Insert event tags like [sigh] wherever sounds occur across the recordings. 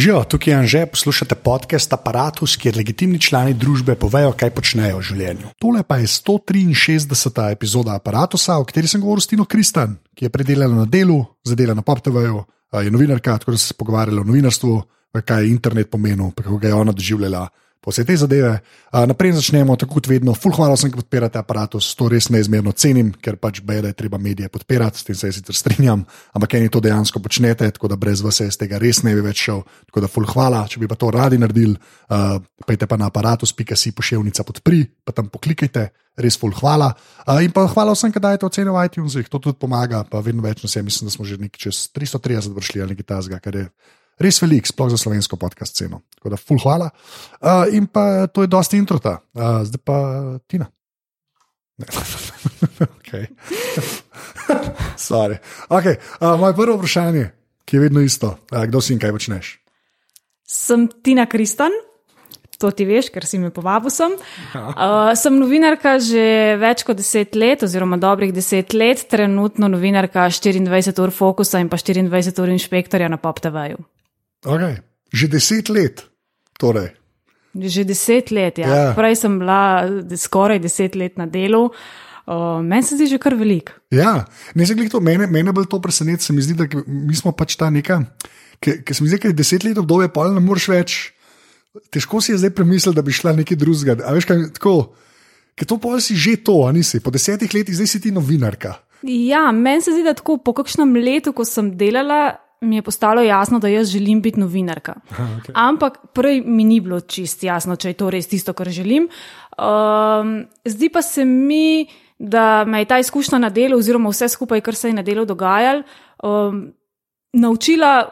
Živijo, tukaj je Anže, poslušate podcast Apparatus, kjer legitimni člani družbe povejo, kaj počnejo v življenju. Tole pa je 163. epizoda Apparatusa, o kateri sem govoril s Tino Kristan, ki je predelala na delu, zadela na PopTV-ju, je novinarka, tako da se je pogovarjala o novinarstvu, kaj je internet pomenil, kako ga je ona doživljala vse te zadeve. Uh, naprej začnemo, tako kot vedno, full hvala vsem, ki podpirate aparatus, to res neizmerno cenim, ker pač bej, da je treba medije podpirati, s tem se jaz sicer strinjam, ampak eni to dejansko počnete, tako da brez vas iz tega res ne bi več šel. Tako da full hvala, če bi pa to radi naredili, uh, pejte pa na aparatus.si pošiljnica podpri, pa tam poklikajte. Res ful, hvala. Uh, in pa hvala vsem, ki dajete ocene v iTunesih, to tudi pomaga, pa vedno več nas je, mislim, da smo že nekaj čez 330 vršili ali nekaj tasga, kar je res velik, sploh za slovensko podcast ceno. Tako da, full hvala. Uh, in pa to je dosti introta, uh, zdaj pa Tina. okay. okay. uh, moje prvo vprašanje, ki je vedno isto, uh, kdo si in kaj počneš? Sem Tina Kristan. To ti veš, ker si me povabil sem. Uh, sem novinarka že več kot deset let, oziroma dobrih deset let, trenutno novinarka 24 ur fokusa in pa 24 ur inšpektorja na PopTV-ju. Okay. Že deset let. Torej. Že deset let, ja. ja. Prej sem bila skoraj deset let na delu. Uh, meni se zdi že kar velik. Ja, ne se glede to, mene, mene bolj to preseneča. Se mi zdi, da mi smo pač ta neka, ki se mi zdi, da je deset let obdobje, pa ne moreš več. Težko si je zdaj premisliti, da bi šla nekaj drugega. A veš, kaj tako? Ker to pol si že to, a nisi. Po desetih letih zdaj si ti novinarka. Ja, meni se zdi, da tako po kakšnem letu, ko sem delala, mi je postalo jasno, da jaz želim biti novinarka. [laughs] Okay. Ampak prej mi ni bilo čist jasno, če je to res tisto, kar želim. Um, zdi pa se mi, da me je ta izkušnja na delu, oziroma vse skupaj, kar se je na delu dogajalo, um, naučila.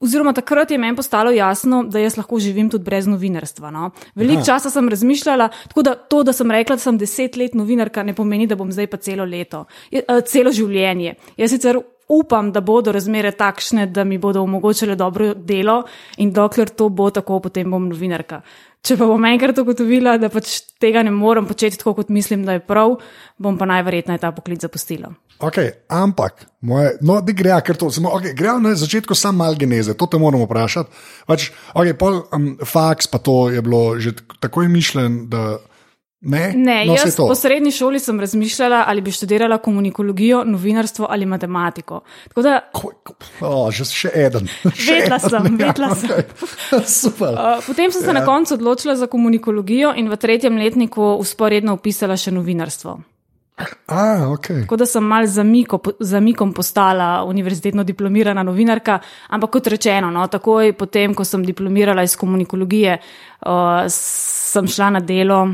Oziroma, takrat je meni postalo jasno, da jaz lahko živim tudi brez novinarstva. No? Veliko časa sem razmišljala, tako da to, da sem rekla, da sem deset let novinarka, ne pomeni, da bom zdaj pa celo leto, eh, celo življenje. Jaz sicer upam, da bodo razmere takšne, da mi bodo omogočile dobro delo in dokler to bo tako, potem bom novinarka. Če pa bom enkrat ugotovila, da pač tega ne morem početi tako, kot mislim, da je prav, bom pa najverjetneje ta poklic zapustila. Ok, ampak, moje, no, da gre, ker to samo, okay, gre na začetku samo mal geneze, to te moramo vprašati. Pač, okay, pol, um, faks pa to je bilo že takoj mišljen, da. Ne, ne no, jaz po srednji šoli sem razmišljala, ali bi študirala komunikologijo, novinarstvo ali matematiko. Da, oh, že še eden. [laughs] Vedela sem, vedela sem. Okay. [laughs] Super. Uh, potem sem se ja. na koncu odločila za komunikologijo in v tretjem letniku usporedno upisala še novinarstvo. Ah, okay. Tako da sem mal za mikom postala univerzitetno diplomirana novinarka, ampak kot rečeno, no, takoj potem, ko sem diplomirala iz komunikologije, uh, sem šla na delo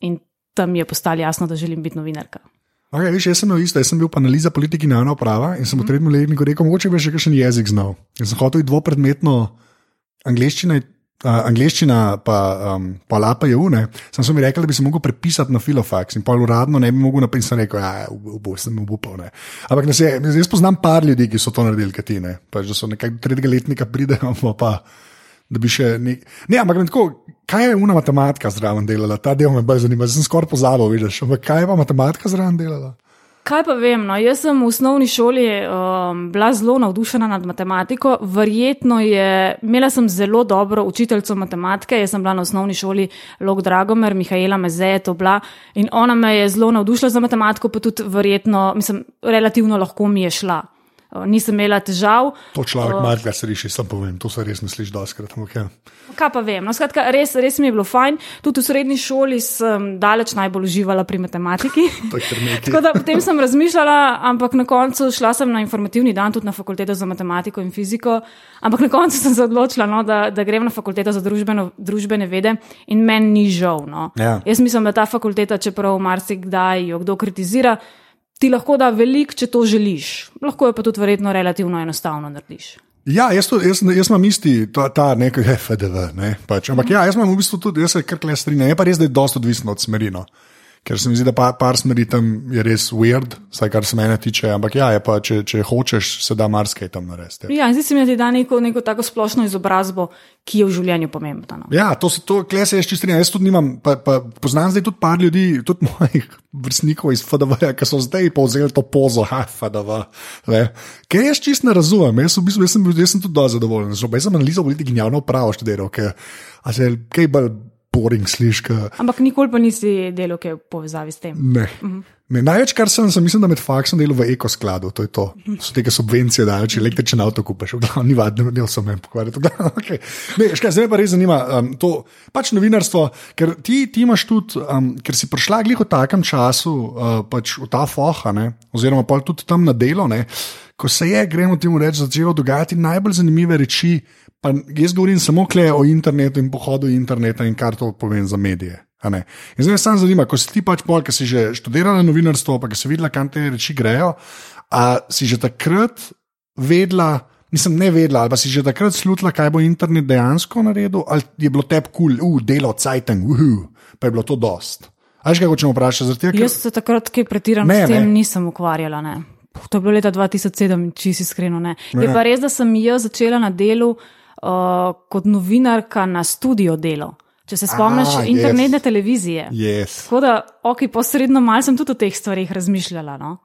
in tam mi je postalo jasno, da želim biti novinarka. Okay, viš, jaz sem bil isto, jaz sem bil pa analiza politike in javna uprava in sem v mm. tretjem letniku rekel, mogoče bi še kakšen jezik znal. Jaz sem hotel dvopredmetno angliščino. Uh, angliščina, pa, um, pa lapa je une. Sam sem mi rekel, da bi se lahko prepisal na filofax in pa uradno ne bi mogel napisati. Sem rekel, da ja, sem upal. Ne. Ampak ne, jaz poznam par ljudi, ki so to naredili, kaj ti ne. Pač, da so nekaj tretjega letnika pridejo, [laughs] pa da bi še nekaj. Ne, ampak tako, kaj je una matematika zraven delala, ta del me bolj zanima. Sem skoraj pozabil, vidiš, ampak kaj je pa matematika zraven delala? Kaj pa vem, no? jaz sem v osnovni šoli um, bila zelo navdušena nad matematiko. Verjetno je, imela sem zelo dobro učiteljico matematike, jaz sem bila na osnovni šoli Log Dragomer, Mihajla Meze je to bila in ona me je zelo navdušila za matematiko, pa tudi verjetno, mislim, relativno lahko mi je šla nisem imela težav. To človek uh, marsikaj se reši, sam povem, to se res ne sliši doskrat. Okay. Kaj pa vem, no, skratka, res, res mi je bilo fajn. Tudi v srednji šoli sem daleč najbolj uživala pri matematiki. [laughs] Tako da potem sem razmišljala, ampak na koncu šla sem na informativni dan tudi na fakulteto za matematiko in fiziko. Ampak na koncu sem se odločila, no, da, da grem na fakulteto za družbeno, družbene vede in meni ni žal. No. Ja. Jaz mislim, da ta fakulteta, čeprav marsikdaj jo kdo kritizira, ti lahko da veliko, če to želiš. Lahko je pa tudi verjetno relativno enostavno narediš. Ja, jaz, to, jaz, jaz imam isti, ta, ta nekaj [laughs] FDV. Ne, pač. Ampak ja, jaz imam v bistvu tudi, jaz se kar kle strinjam. Je pa res, da je dosto odvisno od smerino. Ker se mi zdi, da par, par smeri tam je res weird, vsaj kar se mene tiče, ampak ja, pa, če, če hočeš, se da marsikaj tam narediti. Ja, zdi se mi, da ti da neko, neko tako splošno izobrazbo, ki je v življenju pomembna. No. Ja, to se to, kle se jaz čistrim. Jaz tudi nimam, pa, pa poznam zdaj tudi par ljudi, tudi [laughs] mojih vrstnikov iz FDV, ki so zdaj povzeli to pozo, ha, FDV. Ker jaz čist ne razumem, jaz, v bistvu, jaz, sem, jaz sem tudi dovolj zadovoljen. Jaz sem analizo politike genialno pravo študiral, ker se kaj bolj boring sliška. Ampak nikoli pa nisi delal, kaj je v povezavi s tem. Ne. Mhm. Ne, največ, kar sem, sem mislim, da med faksom delal v ekoskladu, to je to. So te subvencije, da če električen avto kupiš, v glavnem, ni vadno, da sem jim pokvaril. Okay. Zdaj me pa res zanima um, to pač novinarstvo, ker ti, ti imaš tudi, um, ker si prišla glih v takem času, uh, pač v ta foha, ne, oziroma pa tudi tam na delo, ne, ko se je, gremo temu reči, začelo dogajati najbolj zanimive reči. Pa jaz govorim samo o internetu in pohodu interneta in kar to pomeni za medije. Zdaj me samo zanima, ko si ti pač pol, ki si že študirala novinarstvo, pa ki si videla, kam te reči grejo. A si že takrat vedela, nisem ne vedela, ali si že takrat slutila, kaj bo internet dejansko naredil, ali je bilo tebi kul, cool, uh, delo, cajten, uh, pa je bilo to dost. Aj, kaj hočemo vprašati? Tega, ker... Jaz se takrat, ki pretirano s tem, ne. nisem ukvarjala. Ne. To je bilo leta 2007, če si iskreno. Ne. Je pa res, da sem jaz začela na delu uh, kot novinarka na studio delo. Če se spomniš, ah, internetne yes. televizije. Yes. Tako da, ok, posredno malo sem tudi o teh stvarih razmišljala. No?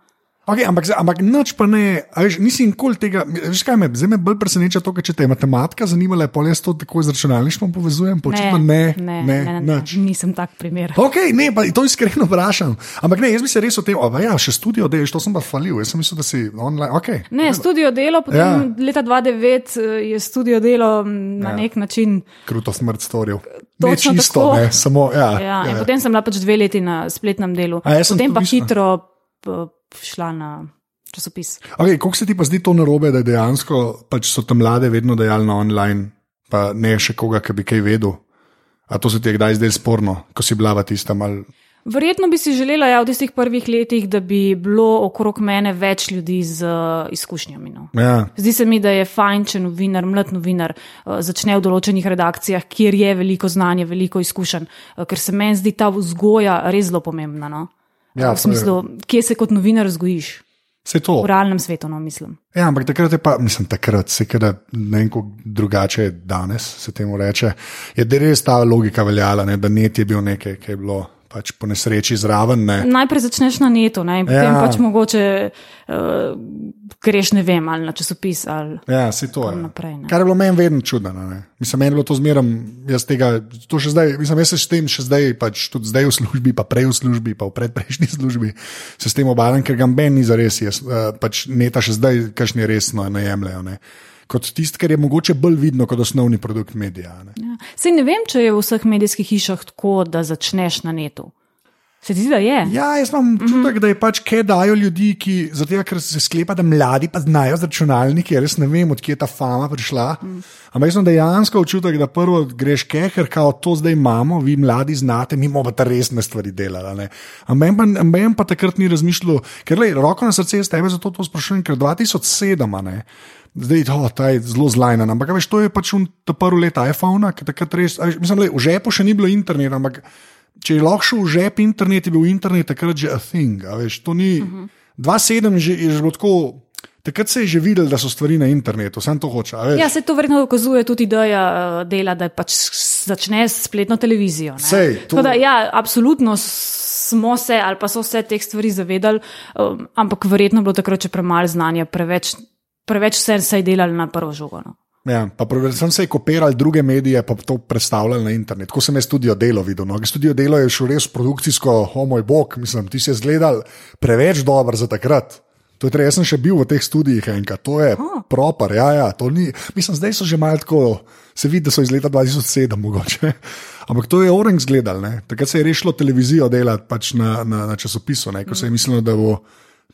Okay, ampak, ampak noč pa ne, veš, nisi nikoli tega. Veš, kaj me, zdaj me bolj preseneča to, če te je matematika zanimala, pa jaz to tako z računalništvom povezujem. Ne, ne, ne, ne, ne, ne, nisem tak primer. Okay, ne, pa to iskreno vprašam. Ampak ne, jaz bi se res o tem, oh, ja, še studio delo, to sem pa falil, jaz sem mislil, da si online. Okay. Ne, studio delo, potem ja. leta 2009 eh, je studio delo na ja. nek način. Kruto smrt storil. Ne čisto, ne, samo. Ja, ja, ja, ja. Potem sem bila pač dve leti na spletnem delu. Potem pa hitro šla na časopis. Okay, kako se ti pa zdi to narobe, da dejansko pač so tam mlade vedno dejali na online, pa ne še koga, ki bi kaj vedel? A to se ti je kdaj zdaj sporno, ko si bila v tistem ali. Verjetno bi si želela ja, v tistih prvih letih, da bi bilo okrog mene več ljudi z uh, izkušnjami. No. Ja. Zdi se mi, da je fajn, če novinar, mlad novinar, uh, začne v določenih redakcijah, kjer je veliko znanja, veliko izkušenj, uh, ker se meni zdi ta vzgoja res zelo pomembna. No. Ja, v smislu, kje se kot novinar vzgojiš? Se to. V realnem svetu, no, mislim. Ja, ampak takrat je pa, mislim, takrat se je ne enako drugače, danes se temu reče. Je res ta logika veljala, ne, da net je bil nekaj, kar je bilo pač po nesreči zraven. Ne. Najprej začneš na netu, ne, potem ja. pač mogoče uh, greš ne vem, ali na časopis. Ali ja, se to je. Naprej, Kar je bilo meni vedno čudno. Mislim, meni je bilo to zmeraj, jaz tega, to še zdaj, mislim, jaz se s tem še zdaj, pač tudi zdaj v službi, pa prej v službi, pa v predprejšnji [laughs] službi, se s tem obadam, ker ga meni ni za res, jaz uh, pač neta še zdaj, kakšni resno najemljajo. Ne kot tisto, kar je mogoče bolj vidno kot osnovni produkt medija. Ne? Ja. Sej ne vem, če je v vseh medijskih hišah tako, da začneš na netu. Se ti zdi, da je? Ja, jaz imam občutek, mm -hmm. da je pač kaj dajo ljudi, ki zato, ker se sklepa, da mladi pa znajo z računalniki. Res ne vem, odkje je ta fama prišla. Mm. Ampak jaz sem dejansko občutek, da prvo greš keher, kao to zdaj imamo, vi mladi znate, mi bomo ta resne stvari delali. Ampak pa, pa takrat ni razmišljal, ker le, roko na srce, jaz tebe zato to sprašujem, ker 2007 zdaj oh, je zelo zlajna. Ampak veš, to je pač ta prvi let iPhona, ki takrat res, mislim, le, v žepu še ni bilo interneta, ampak če je lahko šel v žep internet, je bil internet takrat že a thing. Veš, to ni. Uh -huh. 2-7 je, je že bilo tako. Takrat se je že videl, da so stvari na internetu, samo to hoče. Ja, se to verjetno dokazuje tudi, je uh, dela, da pač začne s spletno televizijo. Sej, to... da, ja, absolutno smo se ali pa so se teh stvari zavedali, um, ampak verjetno je bilo takrat še premalo znanja, preveč preveč vse se je delali na prvo žogo. No. Ja, pa predvsem se je kopirali druge medije, pa to predstavljali na internet. Tako sem jaz studio delo videl. No. Studio delo je šel res produkcijsko, o moj bog, mislim, ti si je zgledal preveč dober za takrat. To je, jaz sem še bil v teh študijih enkrat, to je oh. proper. Ja, ja, ni, mislim, zdaj so že malo tako, se vidi, da so iz leta 2007 mogoče. [laughs] Ampak to je Orange gledal, ne. takrat se je rešilo televizijo delati pač na, na, na časopisu, ne. ko se je mislilo, da bo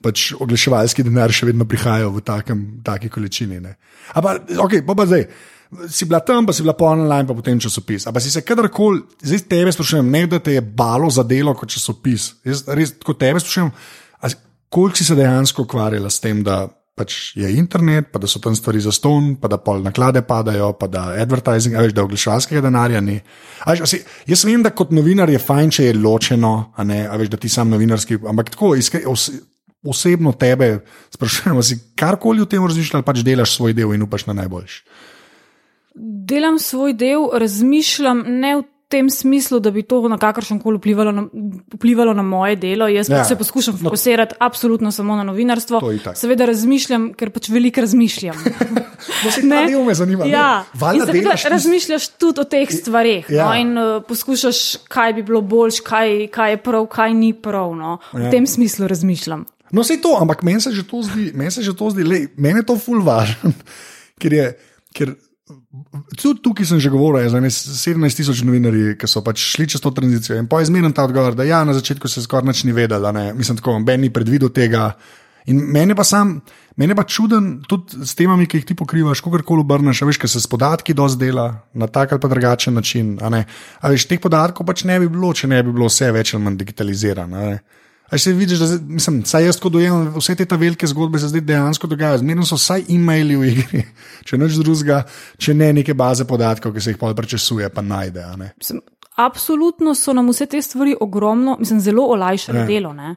pač oglaševalski denar še vedno prihajajo v takem, taki količini. Ampak, ok, pa, pa zdaj. Si bila tam, pa si bila po online, pa potem časopis. Ampak si se kadarkoli, zdaj tebe sprašujem, ne da te je balo za delo kot časopis. Jaz res kot tebe sprašujem, koliko si se dejansko ukvarjala s tem, da pač je internet, pa da so tam stvari za ston, pa da pol naklade padajo, pa da advertising, a veš, da oglaševalskega denarja ni. A veš, asi, jaz vem, da kot novinar je fajn, če je ločeno, a ne, a veš, da ti sam novinarski, ampak tako iskaj. Osebno tebe sprašujem, si karkoli o tem razmišljaš, pač delaš svoj del in upaš na najboljši. Delam svoj del, razmišljam ne v tem smislu, da bi to na kakršen koli vplivalo, vplivalo na moje delo. Jaz ja. se poskušam no. fokusirati no. absolutno samo na novinarstvo. Seveda razmišljam, ker pač veliko razmišljam. [laughs] no, se ne, me zanima. Ja. Razmišljaš tudi o teh stvareh no, ja. no, in uh, poskušaš, kaj bi bilo boljš, kaj, kaj je prav, kaj ni prav. No. V ja. tem smislu razmišljam. No, se to, ampak meni se že to zdi, meni se že to zdi, lej, meni je to fulvažen, [laughs] ker je. Ker Tudi tukaj sem že govoril, je 17 tisoč novinarjev, ki so pač šli čez to tranzicijo. In pa je zmeren ta odgovor, da ja, na začetku se skoraj nič ni vedel, mislim, tako Ben ni predvidel tega. In meni pa sam, meni pa čuden tudi s temami, ki jih ti pokrivaš, kako koli obrneš, veš, kaj se s podatki dosti dela na tak ali pa drugačen način. A, a veš, teh podatkov pač ne bi bilo, če ne bi bilo vse več ali manj digitalizirano. Aj se vidiš, da mislim, jaz kot dojemam, vse te velike zgodbe se zdaj dejansko dogajajo. Zmerno so vsaj e-maili v igri, [laughs] če neč drugega, če ne neke baze podatkov, ki se jih pa prečesuje, pa najde. Mislim, absolutno so nam vse te stvari ogromno, mislim, zelo olajšale ja. delo. Ne?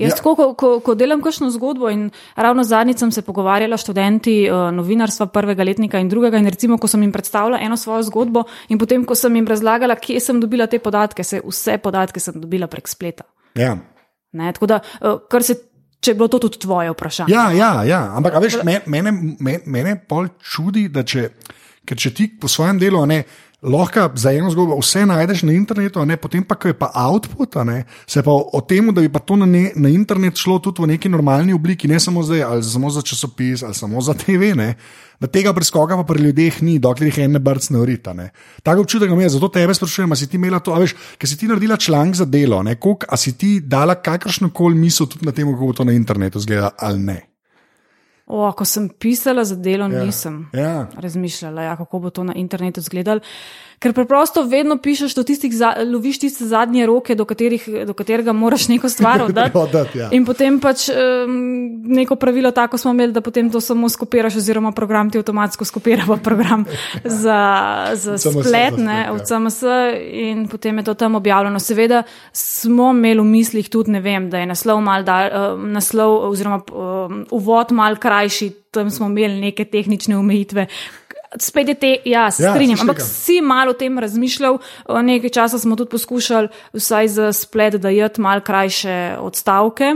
Jaz, ja. tako, ko, ko, ko delam kakšno zgodbo in ravno zadnjič sem se pogovarjala s študenti uh, novinarstva prvega letnika in drugega, in recimo, ko sem jim predstavila eno svojo zgodbo, in potem, ko sem jim razlagala, kje sem dobila te podatke, se vse podatke sem dobila prek spleta. Ja. Ne, tako da, eh, kar se. Če je bilo to tudi tvoje vprašanje. Ja, ja, ja. ampak veš, mene, mene, mene pol čudi, da če, če ti po svojem delu ne, lahko za eno zgodbo vse najdeš na internetu, ne, potem pa, ko je pa output, ne, se pa o tem, da bi pa to na, ne, na internet šlo tudi v neki normalni obliki, ne samo, zdaj, samo za časopis ali samo za TV. Ne, da tega preskoka pa pri ljudeh ni, dokler jih ene brc ne urita. Ne. Tako občutek imam zato tebe sprašujem, ali si ti imela to, veš, ker si ti naredila članek za delo, ali si ti dala kakršno koli misel tudi na tem, kako bo to na internetu izgledalo ali ne. O, ko sem pisala za delo, ja. nisem ja. razmišljala, ja, kako bo to na internetu izgledalo. Ker preprosto vedno pišeš do tistih, za, loviš tiste zadnje roke, do, katerih, do katerega moraš neko stvar [laughs] oddati. ja. In potem pač um, neko pravilo tako smo imeli, da potem to samo skopiraš, oziroma program ti avtomatsko skopira v program [laughs] za, za splet, ne, v CMS in potem je to tam objavljeno. Seveda smo imeli v mislih tudi, ne vem, da je naslov mal, da, uh, naslov oziroma um, uvod mal krajši, tam smo imeli neke tehnične omejitve, spet je te, ja, se ja, strinjam. Ampak si malo o tem razmišljal, nekaj časa smo tudi poskušali, vsaj za splet, da je malo krajše odstavke.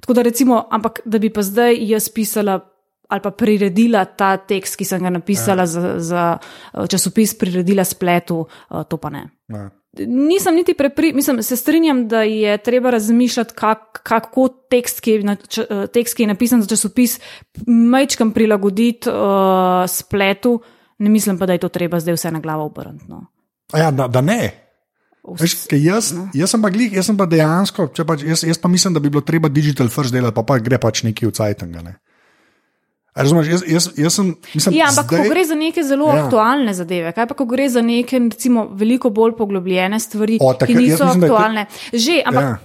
Tako da recimo, ampak da bi pa zdaj jaz pisala. Ali pa priredila ta tekst, ki sem ga napisala ja. za, za časopis, priredila spletu, to pa ne. Ja nisem niti prepričan, mislim, se strinjam, da je treba razmišljati, kak, kako tekst, ki je, na, č, tekst, ki je napisan za časopis, majčkam prilagoditi uh, spletu, ne mislim pa, da je to treba zdaj vse na glavo obrniti. No. Ja, da, da ne. Veš, jaz, no. jaz, sem glih, jaz sem pa dejansko, pač, jaz, jaz pa mislim, da bi bilo treba digital first delati, pa, pa gre pač neki v cajtanga. Razumeš, jaz, jaz, jaz sem. Mislim, ja, ampak zdaj, ko gre za neke zelo ja. aktualne zadeve, kaj pa ko gre za neke, recimo, veliko bolj poglobljene stvari, o, tak, ki niso mislim, aktualne. Te... Že, ampak ja.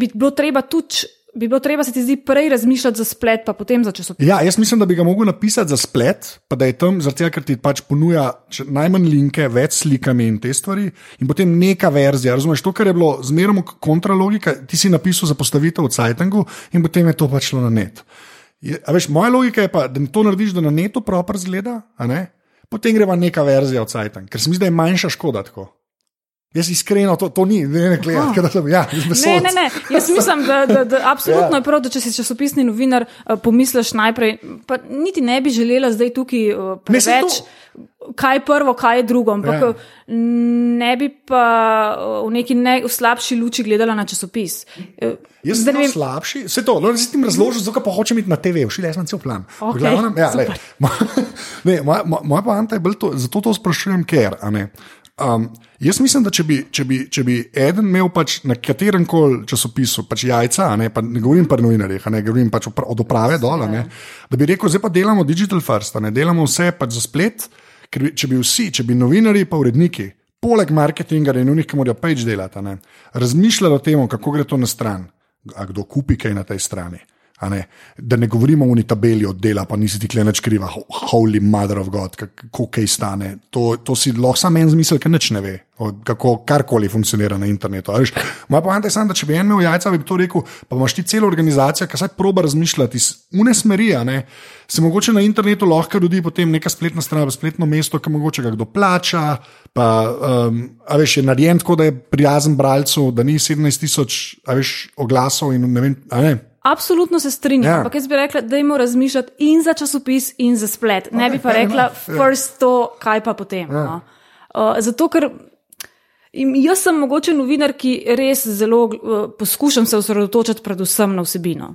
bi bilo treba tudi. Bi bilo treba se ti zdi prej razmišljati za splet, pa potem za časopis. Ja, jaz mislim, da bi ga mogel napisati za splet, pa da je tam, tega, ker ti pač ponuja najmanj linke, več slikami in te stvari, in potem neka verzija. Razumeš, to, kar je bilo zmerno kontralogika, ti si napisal za postavitev v Cajtangu in potem je to pač šlo na net. Je, veš, moja logika je, pa, da to narediš, da na netu proper zgleda, potem gre pa neka verzija od Cajtanga, ker se mi zdi, da je manjša škoda. Tako. Jaz iskreno, to, to ni, ne, ne, gledam, da sem ja, ne, ne, ne. Jaz mislim, da, da, da absolutno ja. je prav, da če si časopisni novinar, uh, pomisliš najprej. Pa niti ne bi želela zdaj tukaj uh, preveč, kaj je prvo, kaj je drugo. Ampak ja. ne bi pa v neki ne, v slabši luči gledala na časopis. Jaz sem vem... slabši, vse to, no, si ti razložil, zakaj pa hočem iti na TV, všile jaz sem cel plan. Okay. Glavnem, ja, [laughs] moja moja poanta je bila to, zato to sprašujem, ker. Um, jaz mislim, da če bi, če bi, če bi eden imel pač na katerem koli časopisu pač jajca, ne, pa ne govorim pa novinarjih, ne govorim pač od uprave dol, ne, da bi rekel, zdaj pa delamo digital first, ne, delamo vse pač za splet, ker bi, če bi vsi, če bi novinari pa uredniki, poleg marketinga in unih, ki morajo pač delati, ne, razmišljali o tem, kako gre to na stran, a kdo kupi kaj na tej strani. A Ne? Da ne govorimo o uni tabeli od dela, pa nisi ti kleneč kriva, holy mother of God, kako kaj stane. To, to si lahko samo en zmisel, ki nič ne ve, kako karkoli funkcionira na internetu. a veš. Moja poanta je samo, da če bi en imel jajca, bi to rekel, pa imaš ti celo organizacijo, ki se proba razmišljati iz une smeri, a. Se mogoče na internetu lahko rodi potem neka spletna stran, spletno mesto, ki mogoče kdo plača. Pa, um, a veš, je narejen tako, da je prijazen bralcu, da ni 17 tisoč oglasov in ne vem. a Ne. Absolutno se strinjam, Ja. ampak jaz bi rekla, da jim razmišljati in za časopis, in za splet. Ne bi pa rekla, ja. first to, kaj pa potem. No. Uh, zato, ker im, jaz sem mogoče novinar, ki res zelo uh, poskušam se osredotočiti predvsem na vsebino.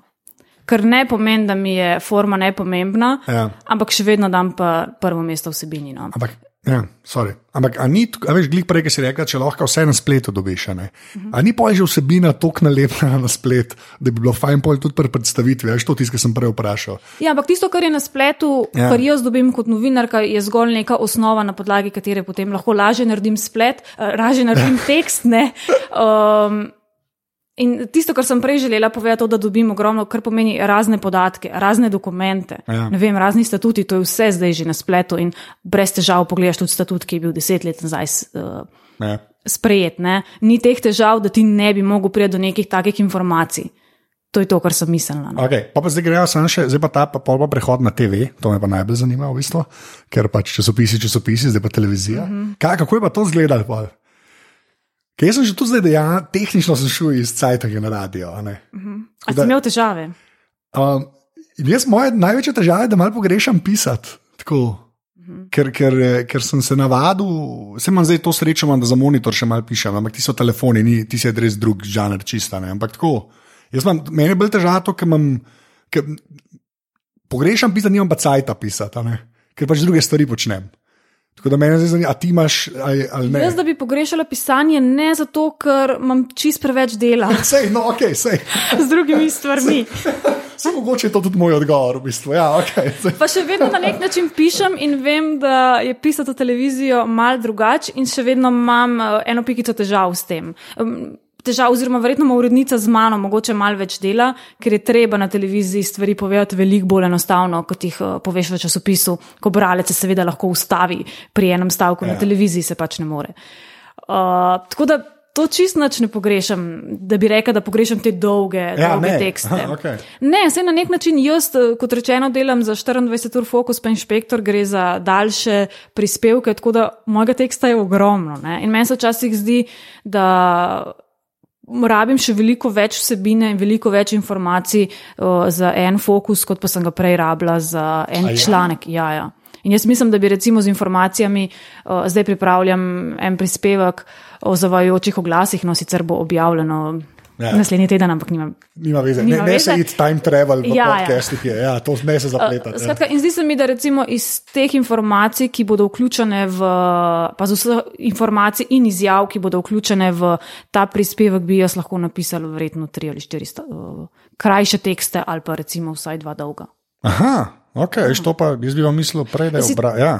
Kar ne pomeni, da mi je forma nepomembna, Ja. ampak še vedno dam pa prvo mesto vsebini. No. Ampak, ja, sorry. Ampak, a ni, a veš, glik prej, ki si rekel, če lahko vse na spletu dobiš. a Ne? A ni pa že vsebina tako nalepljena na splet, da bi bilo fajn pol tudi pri predstavitvi, veš, to tisto, kar sem prej vprašal. Ja, ampak tisto, kar je na spletu, Ja. ja. kar jaz dobim kot novinarka, je zgolj neka osnova, na podlagi katere potem lahko lažje naredim splet, uh, lažje naredim [laughs] tekst. ne. Um, in tisto, kar sem prej želela povedati, to, da dobim ogromno, kar pomeni razne podatke, razne dokumente. Ja. Ne vem, razni statuti, to je vse zdaj že na spletu in brez težav pogledaš tudi statut, ki je bil deset let nazaj. Uh, Ne. Sprejet, ne? ni teh težav, da ti ne bi mogel priti do nekih takih informacij. To je to, kar sem mislila. No. Okay, pa, pa zdaj gremo samo še, zdaj pa ta pa, pa prehod na TV, to me pa najbolj zanima, v bistvu, ker pač časopisi, časopisi, zdaj pa televizija. Mm -hmm. Kaj, kako je pa to izgledalo? Ker jaz sem že tu zdaj dejan, tehnično sem šel iz Cajtanga na radio. a ne. A si imel težave? Um, jaz moja največja težava je, da malo pogrešam pisati. Tako, ker, ker, eh, ker sem se navadil, vse imam zdaj to srečo, da za monitor še malo pišem, ampak ti so telefoni, ni, ti si res drug žanr čista. Ne? Ampak tako, jaz imam, meni je bolj težava to, ker imam, ker pogrešam pisati, nimam pa cajta pisati, ker pač druge stvari počnem. Tako da me zdaj zanima, a ti imaš ali, ali ne. Jaz, da bi pogrešala pisanje, ne zato, ker imam čist preveč dela [laughs] Sej, no, ok, sej. z drugimi stvarmi. Sej mogoče je to tudi moj odgovor, v bistvu. Ja, okay, sej. Pa še vedno na nek način pišem in vem, da je pisati televizijo mal drugače, in še vedno imam eh, eno pikico težav s tem. Težav, oziroma, verjetno ima urednica z mano mogoče malo več dela, ker je treba na televiziji stvari povedati veliko bolj enostavno, kot jih uh, poveš v časopisu, ko bralec se seveda lahko ustavi pri enem stavku, ja. Na televiziji se pač ne more. Uh, tako da to čist nič ne pogrešam, da bi rekel, da pogrešam te dolge, Ja, dolge ne. tekste. Aha, okej. Ne, se na nek način jaz, eh, kot rečeno, delam za 24 ur fokus, pa inšpektor gre za daljše prispevke, tako da mojega teksta je ogromno. Ne? In meni se včasih zdi, da rabim še veliko več vsebine in veliko več informacij uh, za en fokus, kot pa sem ga prej rabila za en A ja? članek. Ja, ja. In jaz mislim, da bi recimo z informacijami, uh, zdaj pripravljam en prispevek o zavajajočih oglasih, no sicer bo objavljeno Ja. ja. naslednji teden, ampak nimam Nima veze, Nima ne, ne veze. se iti time travel v Ja, ja. podcastih, je, ja, to ne se zapletati. ja. Skratka, in zdi se mi, da recimo iz teh informacij, ki bodo vključene v, pa z vseh informacij in izjav, ki bodo vključene v ta prispevek, bi jaz lahko napisal verjetno tri ali štiri uh, krajše tekste ali pa recimo vsaj dva dolga. Aha, ok, to pa jaz bi vam mislil prej, da je obra. Ja.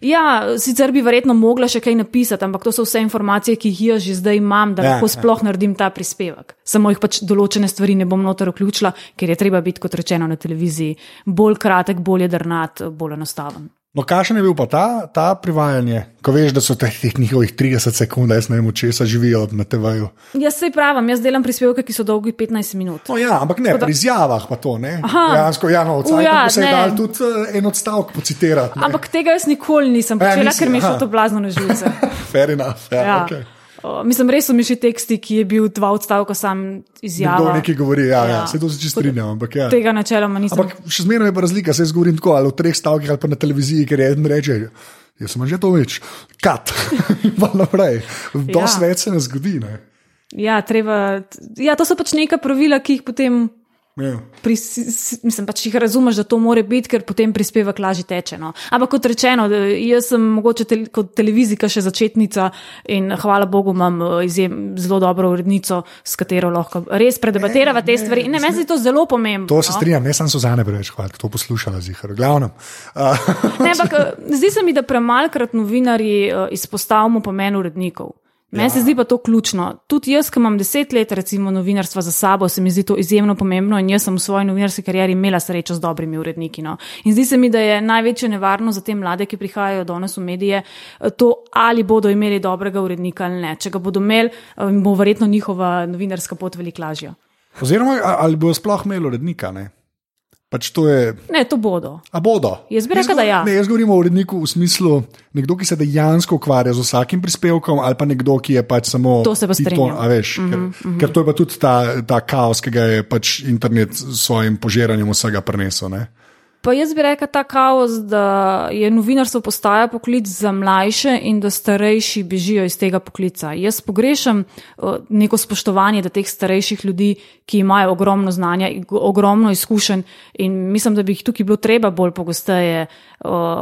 Ja, sicer bi verjetno mogla še kaj napisati, ampak to so vse informacije, ki jih jaz že zdaj imam, da Ja, lahko ja. sploh ja. naredim ta prispevek. Samo jih pač določene stvari ne bom noter vključila, ker je treba biti, kot rečeno, na televiziji bolj kratek, bolj jedrnat, bolj enostaven. No, kakšen je bil pa ta, ta privajanje, ko veš, da so teh, teh njihovih 30 sekund, da jaz ne vem, od česa živijo na TV-ju. Jaz se pravim, jaz delam prispevke, ki so dolgi 15 minut. No, ja, ampak ne, pri izjavah pa to ne. Dejansko, ja, no, U, odsaj, ja, se je dal tudi eh, en odstavek pocitirati. ne. Ampak tega jaz nikoli nisem Ja, počela, nisi, ker mi je šlo to blazno na živce. [laughs] Fair enough. Ja, Ja. okay. O, Mislim, res so mi še teksti, ki je bil dva odstavka sam Nekdo izjava. nekaj govori, ja, ja. Ja. ja. se to se čisto strinjam. Ampak, ja. Tega načeloma nisem. ampak še zmeraj je pa razlika, se jaz govorim tako ali v treh stavkih ali pa na televiziji, ker eden reče. Jaz sem že to več, kat, [laughs] pa naprej. Dosti Ja. več se ne zgodi. Ne? Ja, treba, ja, to so pač neka pravila, ki jih potem. Ja. Pri, mislim, pač jih razumeš, da to mora biti, ker potem prispevek lažje teče. No. Ampak kot rečeno, jaz sem mogoče tel, kot televizijka še začetnica in hvala Bogu imam eh, izjem, zelo dobro urednico, s katero lahko res predebatirava te stvari. In ne, meni se to zelo pomembno. To se no. strinjam, ne sem Suzane preveč hvala, to poslušala zihar. Glavnem. Uh, [laughs] Ne, ampak eh, zdi se mi, da premalkrat novinarji eh, izpostavimo pomen urednikov. Meni se zdi pa to ključno. Tudi jaz, ki imam deset let, recimo, novinarstva za sabo, se mi zdi to izjemno pomembno in jaz sem v svoji novinarski karieri imela srečo z dobrimi uredniki. No. In zdi se mi, da je največja nevarnost za te mlade, ki prihajajo danes v medije, to, ali bodo imeli dobrega urednika ali ne. Če ga bodo imeli, bo verjetno njihova novinarska pot veliko lažja. Oziroma, ali bodo sploh imeli urednika? Ne? Pač to je. Ne, to bodo. A bodo. Jaz bi rekel, da ja. Ne, jaz govorim o uredniku v smislu nekdo, ki se dejansko ukvarja z vsakim prispevkom, ali pa nekdo, ki je pač samo. To se pa strinja. Veš, mm -hmm, ker, mm -hmm. ker to je pa tudi ta, ta kaos, ki ga je pač internet s svojim požiranjem vsega prenesel. Ne? Pa jaz bi rekel ta kaos, da je novinarstvo postaja poklic za mlajše in da starejši bežijo iz tega poklica. Jaz pogrešam neko spoštovanje do teh starejših ljudi, ki imajo ogromno znanja in ogromno izkušenj in mislim, da bi jih tukaj bilo treba bolj pogosteje